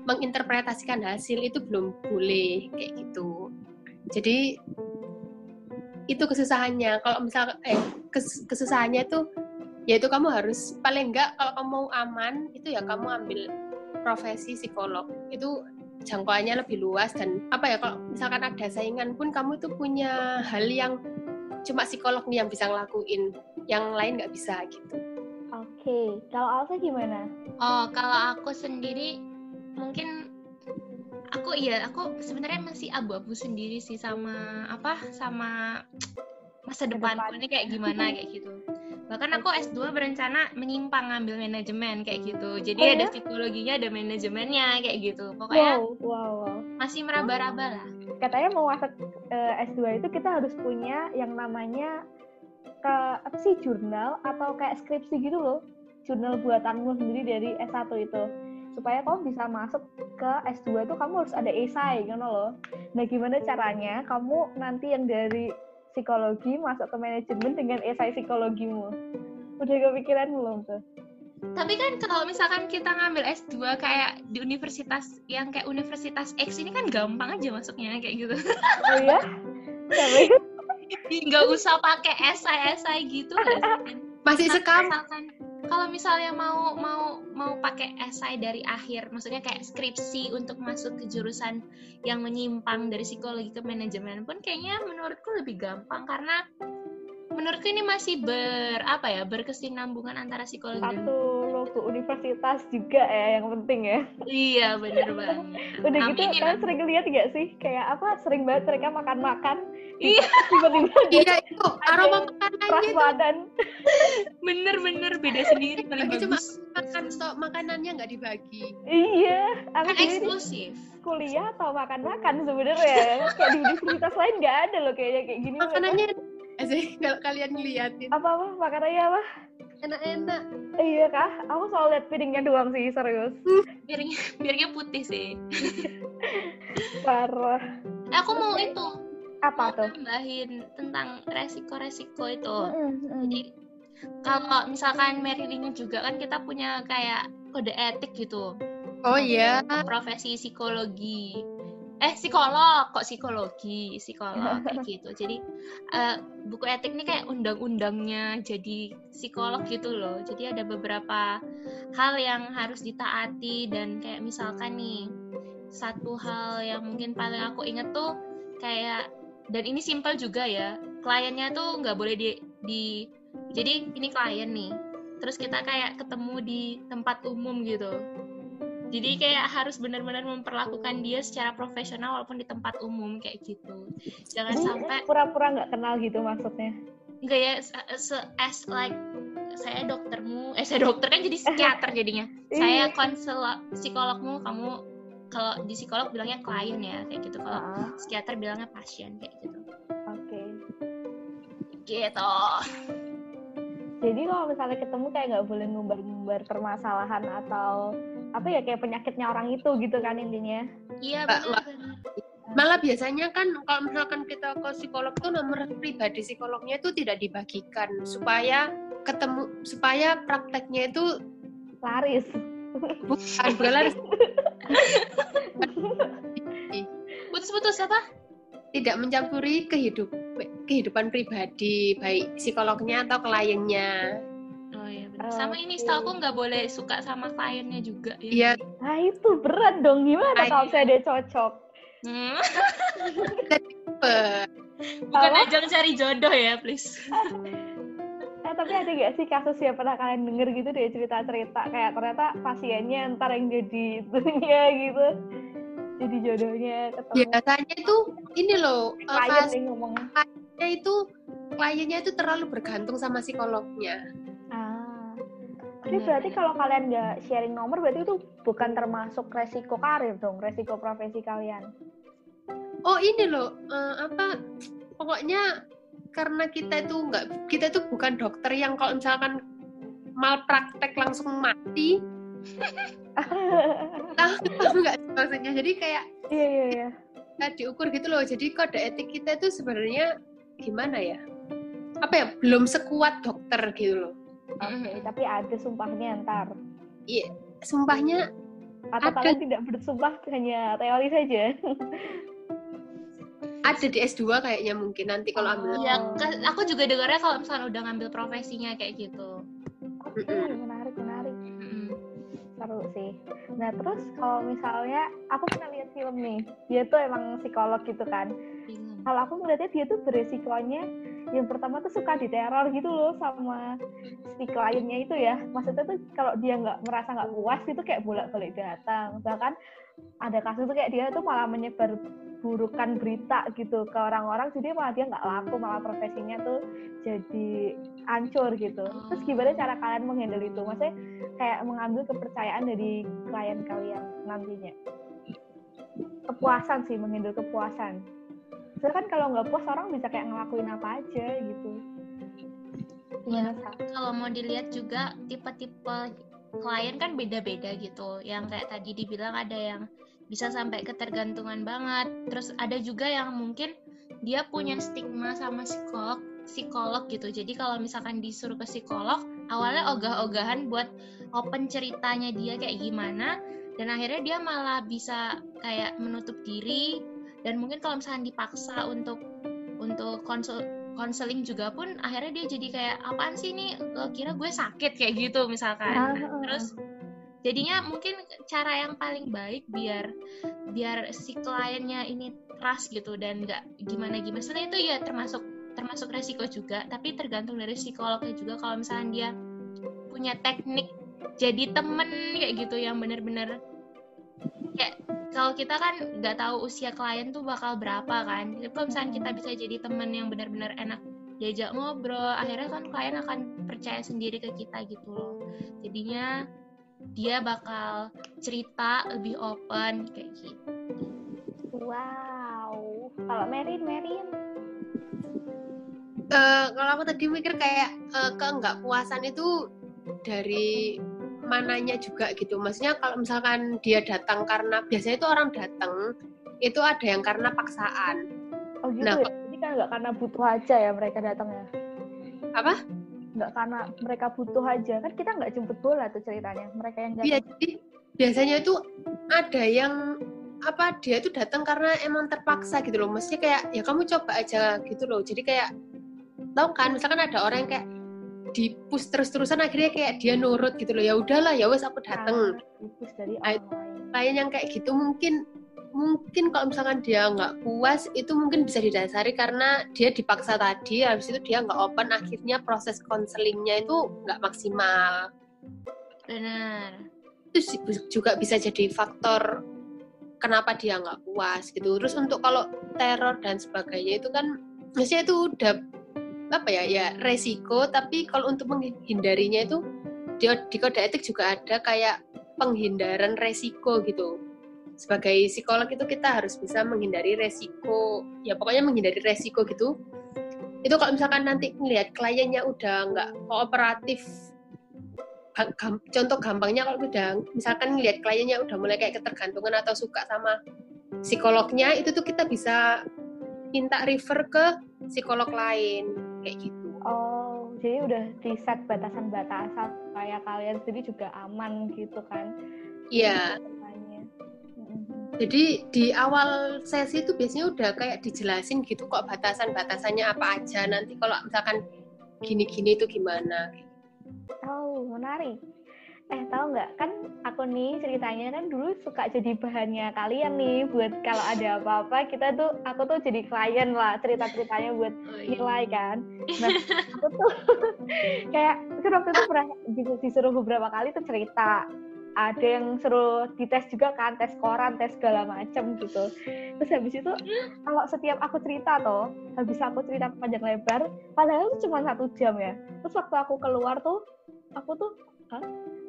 menginterpretasikan hasil itu belum boleh kayak gitu. Jadi itu kesusahannya. Kalau misal eh kes, kesusahannya itu yaitu kamu harus paling enggak kalau kamu mau aman itu ya kamu ambil profesi psikolog. Itu jangkauannya lebih luas dan apa ya kalau misalkan ada saingan pun kamu tuh punya hal yang cuma psikolog nih yang bisa ngelakuin yang lain nggak bisa gitu oke okay. kalau Alsa gimana oh kalau aku sendiri mungkin aku iya aku sebenarnya masih abu-abu sendiri sih sama apa sama masa depanku depan. ini kayak gimana kayak gitu bahkan aku S2 berencana menyimpang ngambil manajemen kayak gitu jadi oh, ada ya? psikologinya ada manajemennya kayak gitu pokoknya wow, wow, wow. masih meraba-raba lah katanya mau masuk uh, S2 itu kita harus punya yang namanya ke apa sih jurnal atau kayak skripsi gitu loh jurnal buatanmu sendiri dari S1 itu supaya kamu bisa masuk ke S2 itu kamu harus ada esai gitu loh. Nah, gimana caranya kamu nanti yang dari psikologi masuk ke manajemen dengan esai psikologimu udah kepikiran belum tuh tapi kan kalau misalkan kita ngambil S2 kayak di universitas yang kayak universitas X ini kan gampang aja masuknya kayak gitu. Oh iya? Nggak usah pakai esai-esai gitu kan. Masih sekarang kalau misalnya mau mau mau pakai esai dari akhir, maksudnya kayak skripsi untuk masuk ke jurusan yang menyimpang dari psikologi ke manajemen pun kayaknya menurutku lebih gampang karena menurutku ini masih ber apa ya berkesinambungan antara psikologi satu logo universitas juga ya yang penting ya iya bener banget udah gitu kalian sering lihat gak sih kayak apa sering banget mereka makan makan Iya. Tiba-tiba iya itu aroma makanannya badan. Bener-bener beda sendiri paling bagus. Cuma makan stok makanannya nggak dibagi. Iya, aku kan eksklusif. Kuliah atau makan-makan sebenarnya kayak di universitas lain nggak ada loh kayaknya kayak gini. Makanannya sih kalau kalian ngeliatin. Apa apa makanannya apa? Enak-enak Iya kah? Aku selalu lihat piringnya doang sih, serius. Biarnya biarnya putih sih. Parah. Eh, aku mau itu Apa mau tuh? tambahin tentang resiko-resiko itu. Mm. Jadi kalau misalkan Mary ini juga kan kita punya kayak kode etik gitu. oh iya Profesi psikologi. Eh psikolog kok psikologi, psikolog kayak gitu. Jadi eh, buku etik ini kayak undang-undangnya jadi psikolog gitu loh. Jadi ada beberapa hal yang harus ditaati dan kayak misalkan nih satu hal yang mungkin paling aku inget tuh kayak dan ini simpel juga ya kliennya tuh nggak boleh di, di jadi ini klien nih terus kita kayak ketemu di tempat umum gitu jadi kayak harus benar-benar memperlakukan dia secara profesional walaupun di tempat umum kayak gitu jangan Jadi, sampai pura-pura nggak kenal gitu maksudnya. enggak ya se- as like saya doktermu eh saya dokter kan jadi psikiater jadinya saya Iya. konselor psikologmu kamu kalau di psikolog bilangnya klien ya kayak gitu kalau Ah, psikiater bilangnya pasien kayak gitu Oke. gitu Jadi kalau misalnya ketemu kayak nggak boleh ngumbar-ngumbar permasalahan atau apa ya kayak penyakitnya orang itu gitu kan intinya. iya Mbak, benar malah biasanya kan kalau misalkan kita ke psikolog tuh nomor pribadi psikolognya itu tidak dibagikan supaya ketemu supaya prakteknya itu Laris. bukan bukan laris, putus-putus apa? Tidak mencampuri kehidup kehidupan pribadi baik psikolognya atau kliennya iya benar sama ini setahu aku nggak boleh suka sama kliennya juga ya Iya, Nah itu berat dong gimana kalau saya dia cocok? Hmm, bukan Apa? ajang cari jodoh ya please Eh tapi ada gak sih kasus yang pernah kalian denger gitu deh cerita-cerita kayak ternyata pasiennya ntar yang jadi itunya gitu. Jadi jodohnya ketemu biasanya itu ini loh eh, klien yang ngomong. itu kliennya itu terlalu bergantung sama psikolognya. Tapi Benar, berarti benar. kalau kalian nggak sharing nomor berarti itu bukan termasuk resiko karir dong, resiko profesi kalian. oh ini loh eh, apa pokoknya karena kita itu nggak kita itu bukan dokter yang kalau misalkan malpraktek langsung mati tahu nggak maksudnya jadi kayak Iya iya iya. nggak diukur gitu loh jadi kode etik kita itu sebenarnya gimana ya apa ya belum sekuat dokter gitu loh Oke, Mm-mm. tapi ada sumpahnya ntar. iya sumpahnya Atau Ada. kalian tidak bersumpah hanya teori saja. ada di S2 kayaknya mungkin nanti kalau ambil Oh. ya ke- aku juga dengarnya kalau misalnya udah ngambil profesinya kayak gitu Oke, menarik menarik. Mm-mm. Seru sih. Nah terus kalau misalnya aku pernah lihat film nih, dia tuh emang psikolog gitu kan. Kalau aku ngeliatnya dia tuh beresikonya yang pertama tuh suka diteror gitu loh sama si kliennya itu ya. Maksudnya tuh kalau dia nggak merasa nggak puas itu kayak bolak-balik datang. Bahkan ada kasus tuh kayak dia tuh malah menyebar burukan berita gitu ke orang-orang jadi malah dia nggak laku malah profesinya tuh jadi hancur gitu. Terus gimana cara kalian menghandle itu? Maksudnya kayak mengambil kepercayaan dari klien kalian nantinya. Kepuasan sih, menghandle kepuasan. Soalnya kan kalau nggak puas orang bisa kayak ngelakuin apa aja gitu. Sa? kalau mau dilihat juga tipe-tipe klien kan beda-beda gitu. Yang kayak tadi dibilang ada yang bisa sampai ketergantungan banget. Terus ada juga yang mungkin dia punya stigma sama psikolog, psikolog gitu. Jadi kalau misalkan disuruh ke psikolog, awalnya ogah-ogahan buat open ceritanya dia kayak gimana dan akhirnya dia malah bisa kayak menutup diri dan mungkin kalau misalkan dipaksa untuk untuk konsul konseling juga pun akhirnya dia jadi kayak apaan sih ini? Lo kira gue sakit? kayak gitu misalkan. Ah, Nah, terus jadinya mungkin cara yang paling baik biar biar si kliennya ini trust gitu dan nggak gimana gimana. Sebenarnya itu ya termasuk termasuk resiko juga tapi tergantung dari psikolognya juga. Kalau misalnya dia punya teknik jadi temen kayak gitu yang bener-bener kalau kita kan nggak tahu usia klien tuh bakal berapa kan tapi kalau misalnya kita bisa jadi temen yang benar-benar enak diajak ngobrol akhirnya kan klien akan percaya sendiri ke kita gitu loh jadinya dia bakal cerita lebih open kayak gitu Wow. Kalau Merin, Merin. uh, kalau aku tadi mikir kayak uh, ke nggak puasan itu dari mananya juga gitu. Maksudnya kalau misalkan dia datang karena biasanya itu orang datang itu ada yang karena paksaan. Oh gitu Nah, ya? jadi kan nggak karena butuh aja ya mereka datangnya apa? Nggak karena mereka butuh aja. Kan kita nggak jemput bola tuh ceritanya. Mereka yang datang. Iya, jadi biasanya itu ada yang apa dia itu datang karena emang terpaksa gitu loh. Maksudnya kayak ya kamu coba aja gitu loh. Jadi kayak tahu kan? Misalkan ada orang yang kayak di push terus-terusan akhirnya kayak dia nurut gitu loh. Ya udahlah ya wes aku Nah, orang lain Lain yang kayak gitu mungkin mungkin kalau misalkan dia nggak puas itu mungkin bisa didasari karena dia dipaksa tadi habis itu dia nggak open akhirnya proses konselingnya itu nggak maksimal benar itu juga bisa jadi faktor kenapa dia nggak puas gitu. Terus untuk kalau teror dan sebagainya itu kan maksudnya itu udah apa ya ya resiko tapi kalau untuk menghindarinya itu di, di kode etik juga ada kayak penghindaran resiko gitu. Sebagai psikolog itu kita harus bisa menghindari resiko ya pokoknya menghindari resiko gitu. Itu kalau misalkan nanti ngelihat kliennya udah nggak kooperatif contoh gampangnya kalau udah misalkan ngelihat kliennya udah mulai kayak ketergantungan atau suka sama psikolognya itu tuh kita bisa minta refer ke psikolog lain kayak gitu. oh jadi udah di set batasan-batasan supaya kalian sendiri juga aman gitu kan Iya, Mm-mm. jadi di awal sesi itu biasanya udah kayak dijelasin gitu kok batasan-batasannya apa aja nanti kalau misalkan gini-gini itu gimana. Oh, menarik. Eh, tahu nggak? Kan aku nih ceritanya kan dulu suka jadi bahannya kalian nih buat kalau ada apa-apa kita tuh aku tuh jadi klien lah cerita-ceritanya buat Oh, iya. nilai kan. Nah, aku tuh kayak kan waktu itu pernah di- disuruh beberapa kali tuh cerita. Ada yang suruh dites juga kan, tes koran, tes segala macem gitu. Terus habis itu kalau setiap aku cerita tuh, habis aku cerita panjang lebar, padahal itu cuma satu jam ya. Terus waktu aku keluar tuh, aku tuh,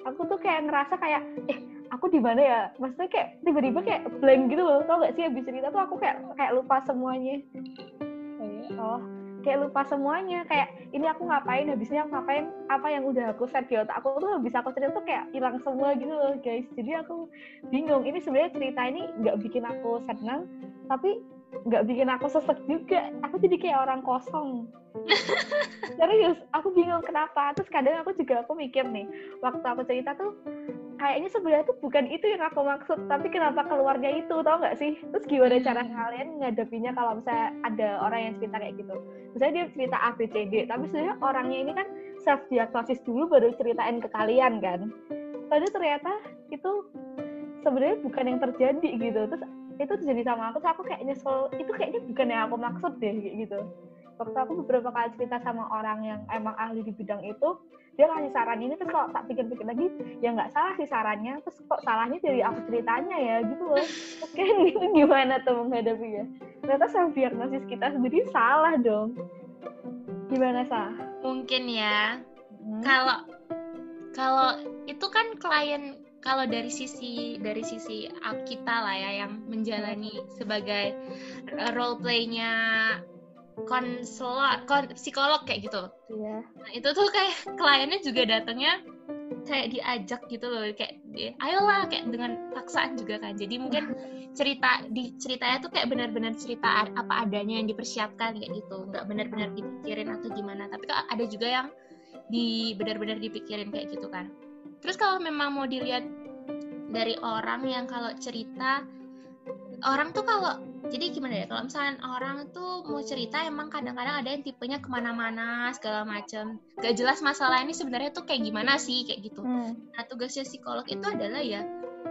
Aku tuh kayak ngerasa kayak, eh aku di mana ya? Maksudnya kayak tiba-tiba kayak blank gitu loh. Tau gak sih habis cerita tuh aku kayak kayak lupa semuanya. Oh, iya. oh kayak lupa semuanya kayak ini aku ngapain habisnya aku ngapain apa yang udah aku set di otak aku tuh habis aku cerita tuh kayak hilang semua gitu loh guys jadi aku bingung ini sebenarnya cerita ini nggak bikin aku senang tapi nggak bikin aku sesek juga. Aku jadi kayak orang kosong. Serius aku bingung kenapa. Terus kadang aku juga aku mikir nih waktu aku cerita tuh kayaknya sebenarnya tuh bukan itu yang aku maksud tapi kenapa keluarnya itu tau nggak sih? Terus gimana cara kalian ngadepinnya kalau misalnya ada orang yang cerita kayak gitu? Misalnya dia cerita A B C D tapi sebenarnya orangnya ini kan self diagnosis dulu baru ceritain ke kalian kan? Tapi ternyata itu sebenarnya bukan yang terjadi gitu. Terus itu terjadi sama aku terus aku kayak nyesel. Itu kayaknya bukan yang aku maksud deh kayak gitu. Waktu aku beberapa kali cerita sama orang yang emang ahli di bidang itu dia kasih saran ini terus kalau tak pikir-pikir lagi ya nggak salah sih sarannya terus kok salahnya dari aku ceritanya ya gitu loh. Oke gitu gimana tuh menghadapinya ternyata self diagnosis kita sendiri salah dong. Gimana sah mungkin ya. Hmm. kalau kalau itu kan klien kalau dari sisi dari sisi kita lah ya yang menjalani sebagai uh, role playnya konselor kon, psikolog kayak gitu. Iya. nah, itu tuh kayak kliennya juga datangnya kayak diajak gitu loh kayak ayolah kayak dengan paksaan juga kan. Jadi mungkin cerita di ceritanya tuh kayak benar-benar cerita apa adanya yang dipersiapkan kayak gitu. Nggak benar-benar dipikirin atau gimana. Tapi kok ada juga yang di benar-benar dipikirin kayak gitu kan terus kalau memang mau dilihat dari orang yang kalau cerita orang tuh kalau jadi gimana ya kalau misalnya orang tuh mau cerita emang kadang-kadang ada yang tipenya ke mana-mana segala macam gak jelas masalah ini sebenarnya tuh kayak gimana sih kayak gitu Hmm. nah tugasnya psikolog itu adalah ya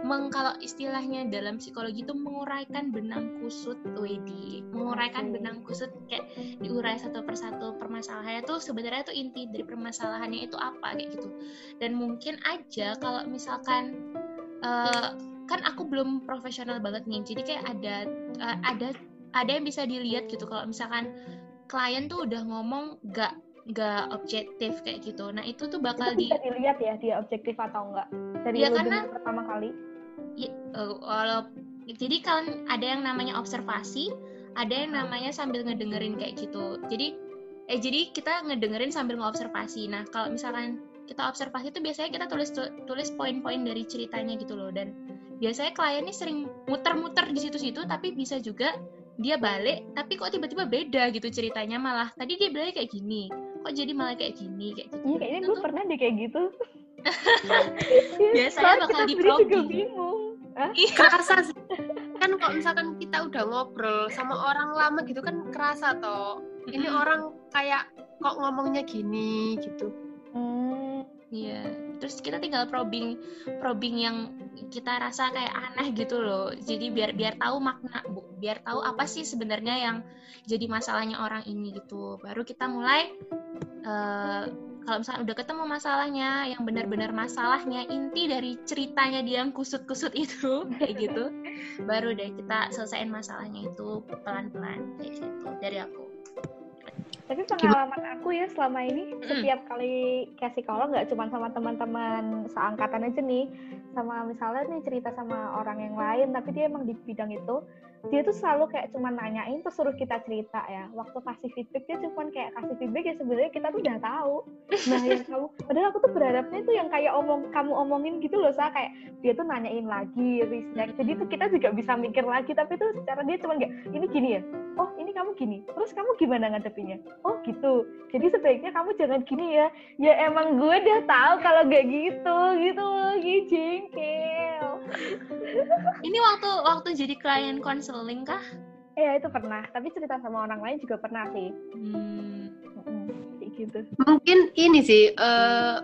meng, kalau istilahnya dalam psikologi itu menguraikan benang kusut wedi menguraikan benang kusut kayak diurai satu persatu permasalahannya tuh sebenarnya tuh inti dari permasalahannya itu apa kayak gitu. Dan mungkin aja kalau misalkan eh, kan aku belum profesional banget nih jadi kayak ada eh, ada ada yang bisa dilihat gitu kalau misalkan klien tuh udah ngomong gak gak objektif kayak gitu. Nah itu tuh bakal itu di bisa dilihat ya dia objektif atau enggak dari lu karena- pertama kali? Ya, walau jadi kan ada yang namanya observasi, ada yang namanya sambil ngedengerin kayak gitu. Jadi eh jadi kita ngedengerin sambil ngobservasi nah kalau misalkan kita observasi itu biasanya kita tulis tulis poin-poin dari ceritanya gitu loh. Dan biasanya klien ini sering muter-muter di situ-situ tapi bisa juga dia balik tapi kok tiba-tiba beda gitu ceritanya malah. Tadi dia bilang kayak gini kok jadi malah kayak gini kayak gitu. Iya kayaknya gue pernah deh kayak gitu. Biasanya bakal bingung Iya. kerasa sih. Kan kalau misalkan kita udah ngobrol sama orang lama gitu kan kerasa toh. Ini orang kayak kok ngomongnya gini gitu. Hmm. iya. Terus kita tinggal probing probing yang kita rasa kayak aneh gitu loh. Jadi biar biar tahu makna bu biar tahu apa sih sebenarnya yang jadi masalahnya orang ini gitu. Baru kita mulai uh, kalau misalnya udah ketemu masalahnya yang benar-benar masalahnya inti dari ceritanya dia yang kusut-kusut itu kayak gitu baru deh kita selesaiin masalahnya itu pelan-pelan kayak gitu dari aku tapi pengalaman aku ya selama ini mm. setiap kali kayak psikolog nggak cuma sama teman-teman seangkatan aja nih sama misalnya nih cerita sama orang yang lain tapi dia emang di bidang itu dia tuh selalu kayak cuma nanyain terus suruh kita cerita ya. Waktu kasih feedback dia cuma kayak kasih feedback ya sebenarnya kita tuh udah tahu. Nah yang kamu padahal aku tuh berharapnya tuh yang kayak omong kamu omongin gitu loh saya kayak dia tuh nanyain lagi respect. Jadi tuh kita juga bisa mikir lagi tapi tuh secara dia cuma kayak ini gini ya? Oh ini kamu gini. Terus kamu gimana ngadepinya oh gitu. Jadi sebaiknya kamu jangan gini ya. Ya emang gue udah tahu kalau gak gitu. Gitu lagi jengkel. Ini waktu waktu jadi klien konseling kah? Iya itu pernah, tapi cerita sama orang lain juga pernah sih. Hmm. gitu. Mungkin ini sih, uh,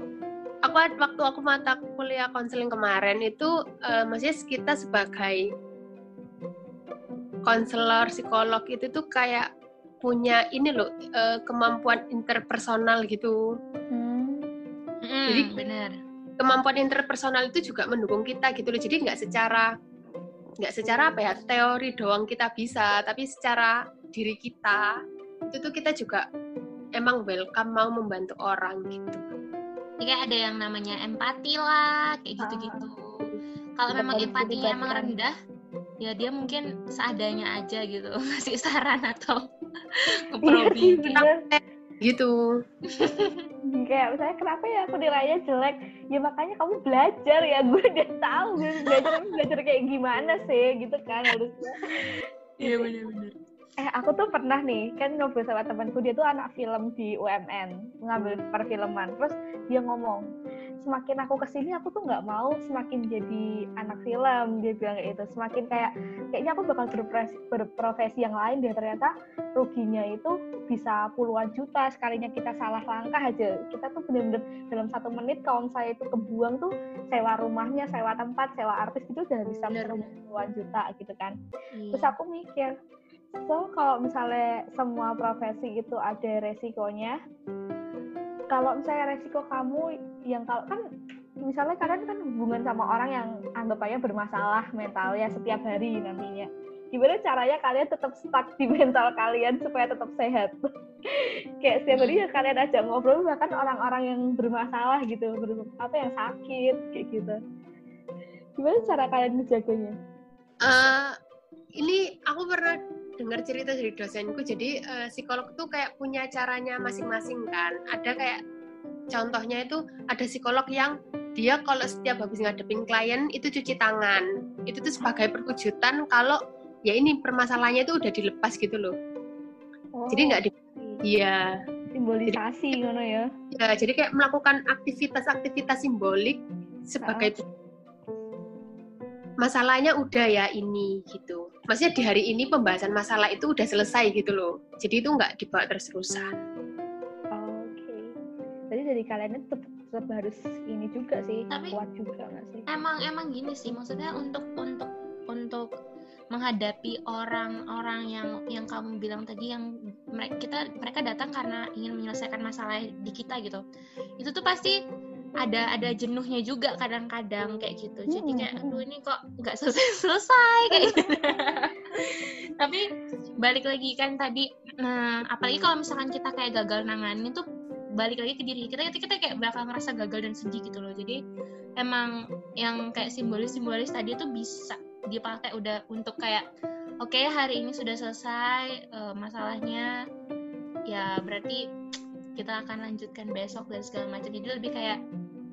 aku waktu aku mata kuliah konseling kemarin itu uh, maksudnya kita sebagai konselor psikolog itu tuh kayak punya ini loh uh, kemampuan interpersonal gitu. Hmm. Jadi benar kemampuan interpersonal itu juga mendukung kita gitu loh. Jadi nggak secara nggak secara apa ya teori doang kita bisa, tapi secara diri kita itu tuh kita juga emang welcome mau membantu orang gitu. Jadi ada yang namanya empati lah kayak gitu-gitu. Kalau memang empatinya emang rendah, ya dia mungkin seadanya aja gitu masih saran atau ngeprobi iya, gitu. Kayak misalnya kenapa ya aku nilainya jelek? Ya makanya kamu belajar ya gue udah tahu gue belajar belajar kayak gimana sih gitu kan harusnya. Iya benar-benar eh aku tuh pernah nih kan ngobrol sama temanku dia tuh anak film di UMN ngambil perfilman. Terus dia ngomong semakin aku ke sini aku tuh nggak mau semakin jadi anak film dia bilang kayak itu semakin kayak kayaknya aku bakal berprofesi, berprofesi yang lain dia ternyata ruginya itu bisa puluhan juta sekalinya kita salah langkah aja. Kita tuh bener-bener dalam satu menit kalau saya itu kebuang tuh sewa rumahnya sewa tempat sewa artis itu udah bisa puluhan juta gitu kan. Iya. terus aku mikir so kalau misalnya semua profesi itu ada resikonya kalau misalnya resiko kamu yang kalau kan misalnya kalian kan hubungan sama orang yang anggapannya bermasalah mental ya setiap hari nantinya. Gimana caranya kalian tetap stuck di mental kalian supaya tetap sehat? Kayak setiap hari ya kalian ajak ngobrol bahkan orang-orang yang bermasalah gitu apa yang sakit kayak gitu. Gimana cara kalian menjaganya? Uh, ini aku pernah dengar cerita dari dosenku jadi uh, psikolog tuh kayak punya caranya masing-masing kan. Ada kayak contohnya itu ada psikolog yang dia kalau setiap habis ngadepin klien itu cuci tangan. Itu tuh sebagai perwujudan kalau ya ini permasalahannya itu udah dilepas gitu loh. Oh, jadi nggak di iya. simbolisasi ngono ya. Ya jadi kayak melakukan aktivitas-aktivitas simbolik sebagai oh masalahnya udah ya ini gitu. Maksudnya di hari ini pembahasan masalah itu udah selesai gitu loh. Jadi itu nggak dibawa terus-terusan. Oke. Okay. Jadi dari kalian itu tetap, tetap harus ini juga sih, Tapi, kuat juga nggak sih? Emang emang gini sih, maksudnya untuk untuk untuk menghadapi orang-orang yang yang kamu bilang tadi yang mereka kita mereka datang karena ingin menyelesaikan masalah di kita gitu. Itu tuh pasti ada ada jenuhnya juga kadang-kadang kayak gitu. Jadi kayak aduh ini kok nggak selesai selesai kayak gitu. Tapi balik lagi kan tadi nah apalagi kalau misalkan kita kayak gagal nanganin tuh balik lagi ke diri kita kita kayak bakal ngerasa gagal dan sedih gitu loh. Jadi emang yang kayak simbolis-simbolis tadi tuh bisa dipakai udah untuk kayak oke okay, hari ini sudah selesai uh, masalahnya ya berarti kita akan lanjutkan besok dan segala macam. Jadi lebih kayak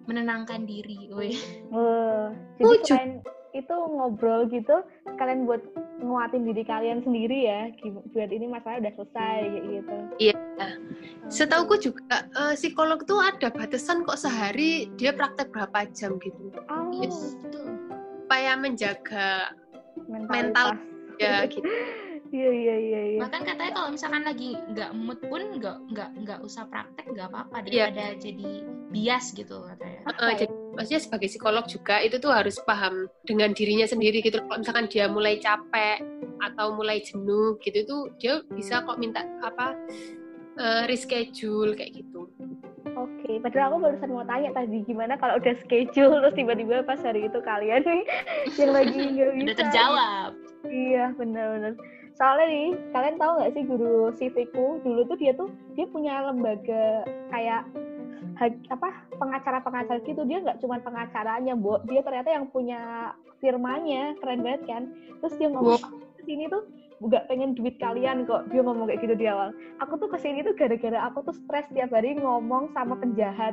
menenangkan diri woi Wah, jadi Oh, ju- selain itu ngobrol gitu, kalian buat nguatin diri kalian sendiri ya, buat ini masalah udah selesai kayak gitu. Iya. Setauku juga eh, psikolog tuh ada batasan kok sehari dia praktek berapa jam gitu. Oh, Yes. Supaya menjaga mentalitas. ya gitu. Iya iya iya iya. bahkan katanya kalau misalkan lagi nggak mood pun nggak nggak nggak usah praktek nggak apa-apa Iya. daripada jadi bias gitu katanya Eh, jadi maksudnya sebagai psikolog juga itu tuh harus paham dengan dirinya sendiri gitu. Kalau misalkan dia mulai capek atau mulai jenuh gitu tuh dia bisa kok minta apa eh, reschedule kayak gitu. Oke, padahal aku barusan mau tanya tadi gimana kalau udah schedule terus tiba-tiba pas hari itu kalian nih yang lagi nggak bisa. udah terjawab Iya benar-benar. Soalnya nih, kalian tahu nggak sih guru civikku dulu tuh dia tuh dia punya lembaga kayak apa pengacara-pengacara gitu dia nggak cuma pengacaranya, Bo. Dia ternyata yang punya firmanya keren banget kan. Terus dia ngomong "Aku ke sini tuh nggak pengen duit kalian kok. Dia ngomong kayak gitu di awal. Aku tuh ke sini tuh gara-gara aku tuh stres tiap hari ngomong sama penjahat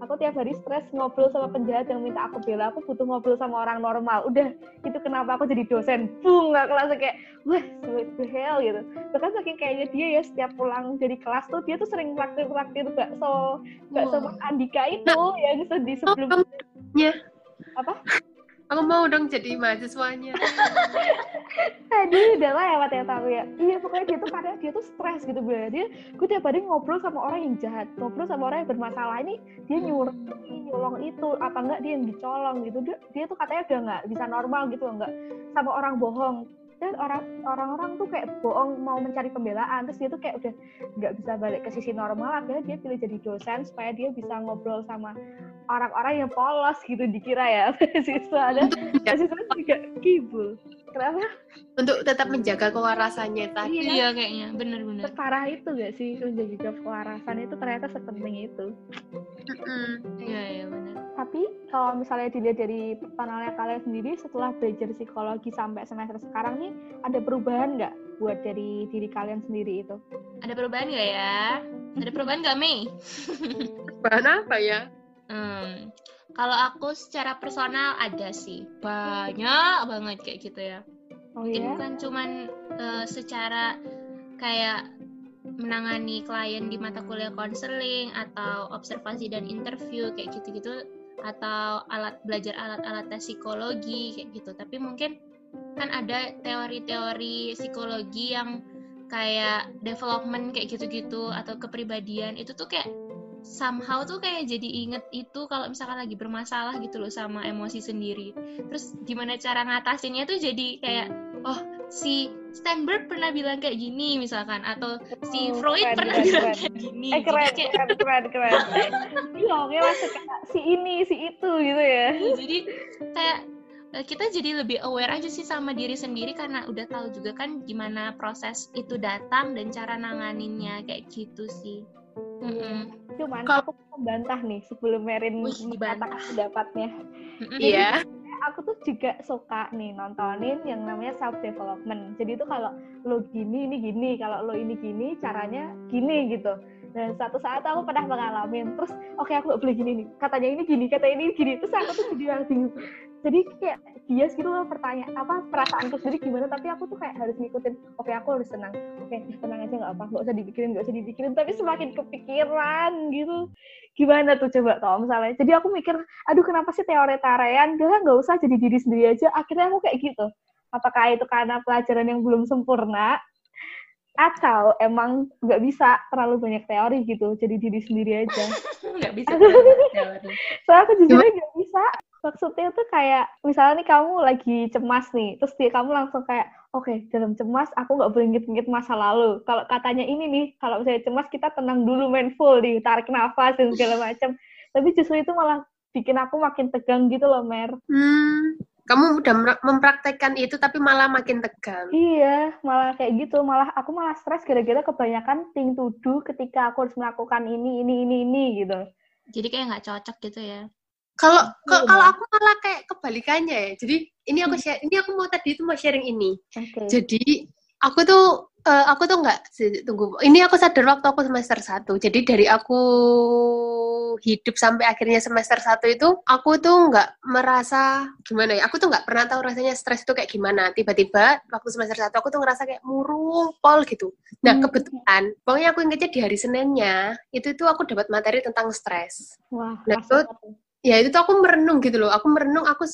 aku tiap hari stres ngobrol sama penjahat yang minta aku bela aku butuh ngobrol sama orang normal udah itu kenapa aku jadi dosen bung nggak kelas kayak wah what the hell gitu bahkan saking kayaknya dia ya setiap pulang dari kelas tuh dia tuh sering praktir praktir bakso bakso. Mas Andika itu yang sedih sebelum Ya. apa Aku mau dong jadi mahasiswanya. Aduh, udah lah ya ya tahu ya. Iya, pokoknya dia tuh kadang dia tuh stres gitu gue. Dia, gue tiap hari ngobrol sama orang yang jahat, ngobrol sama orang yang bermasalah ini, dia nyuruh nyolong itu, apa enggak dia yang dicolong gitu. Dia, dia tuh katanya udah nggak bisa normal gitu enggak sama orang bohong. Dan orang orang-orang tuh kayak bohong mau mencari pembelaan, terus dia tuh kayak udah nggak bisa balik ke sisi normal. Akhirnya dia pilih jadi dosen supaya dia bisa ngobrol sama orang-orang yang polos gitu dikira ya siswa ada siswa juga kibul. Kenapa? Untuk tetap menjaga kewarasannya tadi. Iya. iya. kayaknya. Bener-bener separah itu gak sih menjaga kewarasan itu ternyata sepenting itu. Iya iya bener. Tapi kalau misalnya dilihat dari panelnya kalian sendiri setelah belajar psikologi sampai semester sekarang nih ada perubahan nggak buat dari diri kalian sendiri itu? Ada perubahan nggak ya? Ada perubahan nggak Mei? Bahan apa ya? Hmm, kalau aku secara personal ada sih banyak banget kayak gitu ya. oh Mungkin ya bukan cuman eh, secara kayak menangani klien di mata kuliah konseling atau observasi dan interview kayak gitu-gitu atau alat belajar alat-alat tes psikologi kayak gitu. Tapi mungkin kan ada teori-teori psikologi yang kayak development kayak gitu-gitu atau kepribadian itu tuh kayak somehow tuh kayak jadi inget itu kalau misalkan lagi bermasalah gitu loh sama emosi sendiri. Terus gimana cara ngatasinnya tuh jadi kayak oh si Steinberg pernah bilang kayak gini misalkan atau si Oh, Freud keren, pernah keren, bilang keren. kayak gini. eh keren Jadi kayak keren keren keren iya oke kayak si ini si itu gitu ya jadi kayak eh, kita jadi lebih aware aja sih sama diri sendiri karena udah tahu juga kan gimana proses itu datang dan cara nanganinnya kayak gitu sih. Mm-mm. Cuman Kalau- aku membantah nih sebelum Merin mengatakan pendapatnya. Iya. aku tuh juga suka nih nontonin yang namanya self development. Jadi itu kalau lo gini ini gini, kalau lo ini gini caranya gini gitu. Dan satu saat aku pernah mengalamin, terus oke aku gak boleh gini nih, katanya ini gini, kata ini gini, terus aku tuh jadi bingung. Jadi kayak bias gitu loh pertanyaan apa perasaanku sendiri gimana, tapi aku tuh kayak harus ngikutin, oke aku harus tenang, oke ya tenang aja nggak apa, nggak usah dipikirin, nggak usah dipikirin, tapi semakin kepikiran gitu. Gimana tuh coba kalau misalnya, jadi aku mikir aduh kenapa sih teori-teorian? Udah nggak usah jadi diri sendiri aja. Akhirnya aku kayak gitu. Apakah itu karena pelajaran yang belum sempurna atau emang nggak bisa terlalu banyak teori gitu jadi diri sendiri aja. Nggak bisa teori. soalnya aku jujur nggak bisa. Maksudnya tuh kayak misalnya nih kamu lagi cemas nih terus dia kamu langsung kayak oke dalam cemas aku nggak boleh ngit-ngit masa lalu. Kalau katanya ini nih kalau misalnya cemas kita tenang dulu mindful di tarik nafas dan segala macam. Tapi justru itu malah bikin aku makin tegang gitu loh Mer. Hmm, kamu udah mempraktekkan itu tapi malah makin tegang. Iya, malah kayak gitu. Malah aku malah stres gara-gara kebanyakan think to do ketika aku harus melakukan ini, ini, ini, ini gitu. Jadi kayak nggak cocok gitu ya. Kalau Iya, kalau aku malah kayak kebalikannya ya. Jadi ini aku share, ini aku mau tadi itu mau sharing ini. Oke. Jadi aku tuh uh, aku tuh nggak tunggu ini aku sadar waktu aku semester satu. Jadi dari aku hidup sampai akhirnya semester satu itu aku tuh nggak merasa gimana ya aku tuh nggak pernah tahu rasanya stres itu kayak gimana. Tiba-tiba waktu semester satu aku tuh ngerasa kayak murung pol gitu. Nah hmm. kebetulan pokoknya aku ingetnya di hari seninnya itu itu aku dapat materi tentang stres. Wah, nah itu ya itu tuh aku merenung gitu loh. Aku merenung aku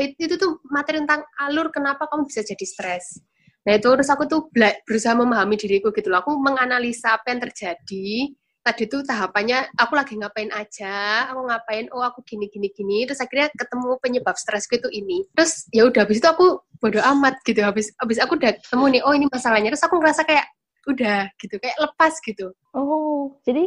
itu tuh materi tentang alur kenapa kamu bisa jadi stres Nah itu terus aku tuh berusaha memahami diriku gitu loh. Aku menganalisa apa yang terjadi. Tadi tuh tahapannya aku lagi ngapain aja, aku ngapain, oh aku gini gini gini. Terus akhirnya ketemu penyebab stresku itu ini. Terus ya udah habis itu aku bodo amat gitu. Habis habis aku udah ketemu nih, oh ini masalahnya. Terus aku ngerasa kayak udah gitu, kayak lepas gitu. Oh, jadi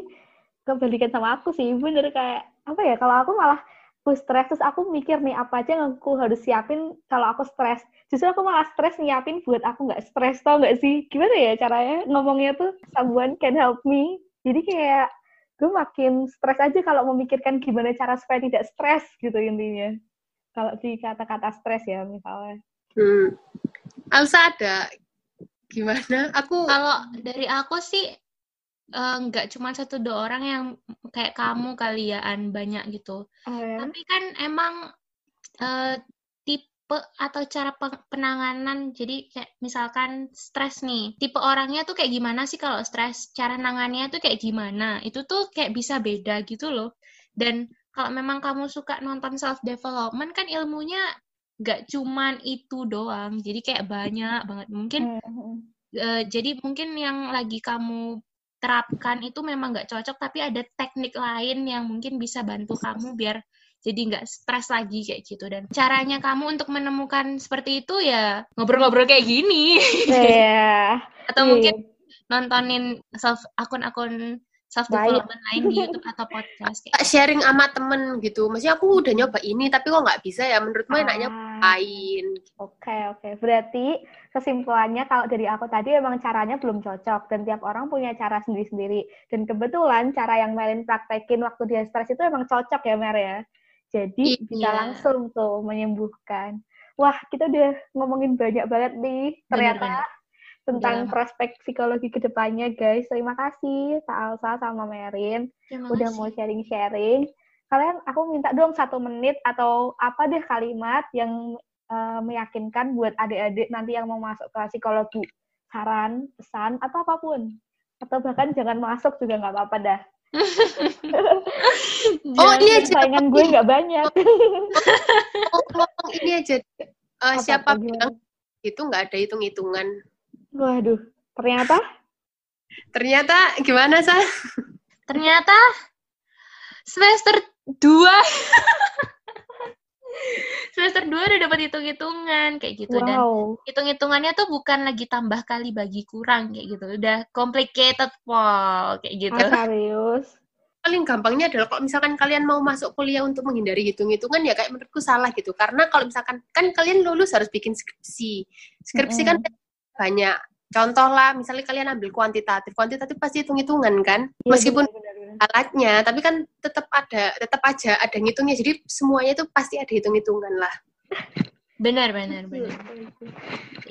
kebalikan sama aku sih, bener kayak apa ya? Kalau aku malah aku stres terus aku mikir nih apa aja yang aku harus siapin kalau aku stres justru aku malah stres nyiapin buat aku nggak stres tau nggak sih? Gimana ya caranya ngomongnya tuh someone can help me. Jadi kayak gue makin stres aja kalau memikirkan gimana cara supaya tidak stres gitu intinya. Kalau di kata-kata stres ya misalnya. Hmm. Alsa ada gimana? Aku kalau dari aku sih nggak uh, cuma satu dua orang yang kayak kamu kalian banyak gitu. Oh, ya? Tapi kan emang uh, tipe atau cara penanganan jadi kayak misalkan stres nih. Tipe orangnya tuh kayak gimana sih kalau stres? Cara nangannya tuh kayak gimana? Itu tuh kayak bisa beda gitu loh. Dan kalau memang kamu suka nonton self development kan ilmunya nggak cuman itu doang. Jadi kayak banyak banget. Mungkin uh, jadi mungkin yang lagi kamu terapkan itu memang nggak cocok tapi ada teknik lain yang mungkin bisa bantu kamu biar jadi nggak stres lagi kayak gitu dan caranya kamu untuk menemukan seperti itu ya ngobrol-ngobrol kayak gini yeah. atau yeah. mungkin nontonin self akun-akun self development lain di YouTube atau podcast kayak sharing sama temen gitu maksudnya aku udah nyoba ini tapi kok nggak bisa ya menurutmu ah. enaknya lain oke okay, oke okay. berarti kesimpulannya kalau dari aku tadi emang caranya belum cocok dan tiap orang punya cara sendiri-sendiri dan kebetulan cara yang Merin praktekin waktu dia stres itu emang cocok ya Mer ya jadi iya. bisa langsung tuh menyembuhkan wah kita udah ngomongin banyak banget nih ternyata bener, bener tentang ya. prospek psikologi ke depannya guys. Terima kasih Kak Alsa sama Merin udah mau sharing-sharing. Kalian aku minta dong satu menit atau apa deh kalimat yang uh, meyakinkan buat adik-adik nanti yang mau masuk ke psikologi. Saran, pesan, atau apa pun. Atau bahkan jangan masuk juga nggak apa-apa dah. oh aja saingan gue nggak banyak. oh, ini aja uh, siapa bilang itu nggak ada hitung-hitungan Waduh, ternyata? Ternyata gimana, Sa? Ternyata semester 2. semester 2 udah dapat hitung-hitungan kayak gitu wow. dan hitung-hitungannya tuh bukan lagi tambah kali bagi kurang kayak gitu. Udah complicated pol kayak gitu. Ah, serius? paling gampangnya adalah kalau misalkan kalian mau masuk kuliah untuk menghindari hitung-hitungan ya kayak menurutku salah gitu karena kalau misalkan kan kalian lulus harus bikin skripsi skripsi mm -hmm. kan banyak contoh lah misalnya kalian ambil kuantitatif kuantitatif pasti hitung-hitungan kan ya, meskipun. Alatnya tapi kan tetap ada tetap aja ada ngitungnya. Jadi semuanya itu pasti ada hitung-hitungan lah. Benar benar benar.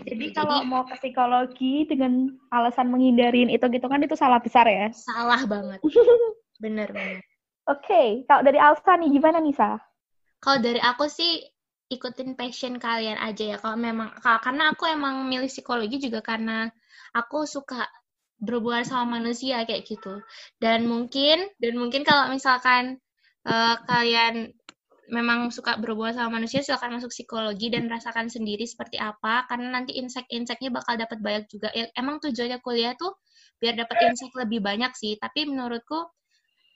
Jadi kalau jadi, mau ke psikologi dengan alasan menghindarin itu gitu kan itu salah besar ya? Salah banget. Benar benar. Oke okay. kalau dari Alsa nih gimana nih Sa? kalau dari aku sih ikutin passion kalian aja ya. Kalau memang karena aku emang milih psikologi juga karena aku suka berhubungan sama manusia kayak gitu dan mungkin dan mungkin kalau misalkan uh, kalian memang suka berhubungan sama manusia silakan masuk psikologi dan rasakan sendiri seperti apa karena nanti insight-insightnya bakal dapat banyak juga ya, emang tujuannya kuliah tuh biar dapat insight lebih banyak sih tapi menurutku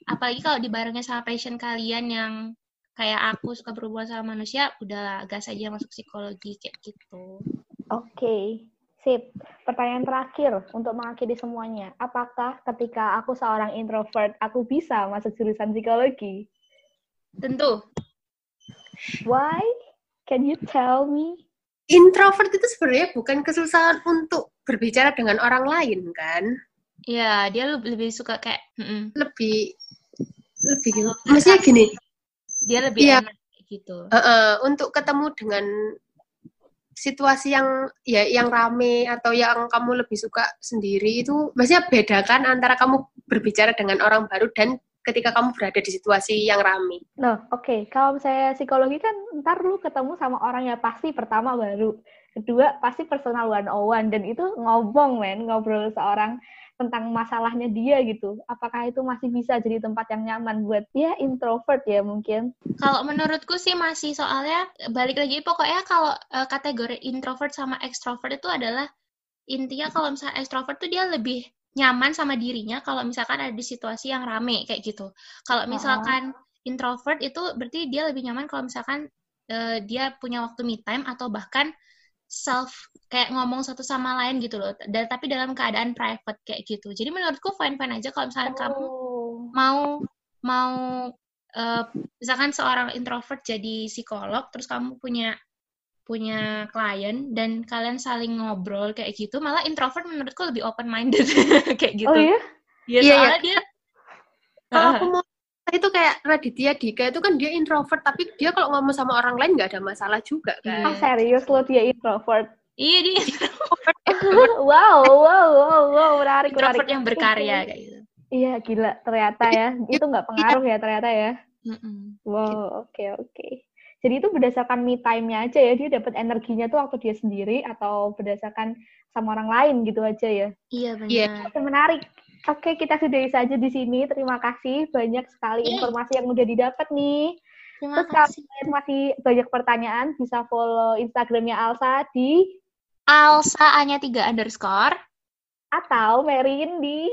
apalagi kalau dibarengin sama passion kalian yang kayak aku suka berhubungan sama manusia, udah gas aja masuk psikologi kayak gitu. Oke, okay. Sip. Pertanyaan terakhir untuk mengakhiri semuanya. Apakah ketika aku seorang introvert, aku bisa masuk jurusan psikologi? Tentu. Why? Can you tell me? Introvert itu sebenarnya bukan kesusahan untuk berbicara dengan orang lain, kan? Iya, dia lebih, lebih suka kayak... Mm -mm. Lebih... Lebih gimana? Maksudnya gini, dia lebih yeah. enak gitu. Uh, uh, untuk ketemu dengan situasi yang ya yang rame atau yang kamu lebih suka sendiri itu maksudnya bedakan antara kamu berbicara dengan orang baru dan ketika kamu berada di situasi yang rame. Nah, oke. Okay. Kalau saya psikologi kan ntar lu ketemu sama orang yang pasti pertama baru. Kedua, pasti personal one on one. Dan itu ngobong, men. Ngobrol seorang tentang masalahnya dia gitu. Apakah itu masih bisa jadi tempat yang nyaman buat ya introvert ya mungkin? Kalau menurutku sih masih soalnya balik lagi pokoknya kalau uh, kategori introvert sama extrovert itu adalah intinya kalau misalnya extrovert tuh dia lebih nyaman sama dirinya kalau misalkan ada di situasi yang rame kayak gitu. Kalau misalkan oh. introvert itu berarti dia lebih nyaman kalau misalkan uh, dia punya waktu me time atau bahkan self kayak ngomong satu sama lain gitu loh dan tapi dalam keadaan private kayak gitu jadi menurutku fine fine aja kalau misalnya oh. kamu mau mau uh, misalkan seorang introvert jadi psikolog terus kamu punya punya klien dan kalian saling ngobrol kayak gitu malah introvert menurutku lebih open minded kayak gitu oh iya ya, iya, iya. dia kalau aku mau itu kayak Raditya Dika itu kan dia introvert tapi dia kalau ngomong sama orang lain nggak ada masalah juga kan. Oh serius lo dia introvert? Iya dia introvert. wow, wow, wow, wow, menarik, introvert menarik. yang berkarya kayak gitu. Iya gila ternyata ya itu nggak pengaruh ya ternyata ya. Mm-mm. Wow, oke okay, oke. Okay. Jadi itu berdasarkan me time-nya aja ya, dia dapat energinya tuh waktu dia sendiri atau berdasarkan sama orang lain gitu aja ya. Iya benar. Yeah. Menarik. Oke, kita sudahi saja di sini. Terima kasih banyak sekali iya. informasi yang udah didapat nih. Terima Terus kasih. kalau masih banyak pertanyaan, bisa follow Instagramnya Alsa di Alsa hanya tiga underscore atau Merin di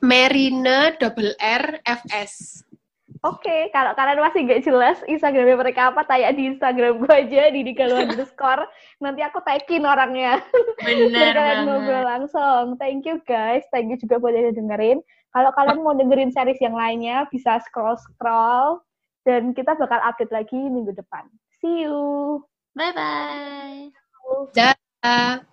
Merine double R F S. Oke, okay, kalau kalian masih nggak jelas Instagramnya mereka apa, tanya di Instagram gue aja di Digaluan underscore. Nanti aku tagin orangnya. Benar kalian ngobrol langsung. Thank you guys, thank you juga buat yang dengerin. Kalau kalian mau dengerin series yang lainnya, bisa scroll-scroll. Dan kita bakal update lagi minggu depan. See you! Bye-bye! Dah.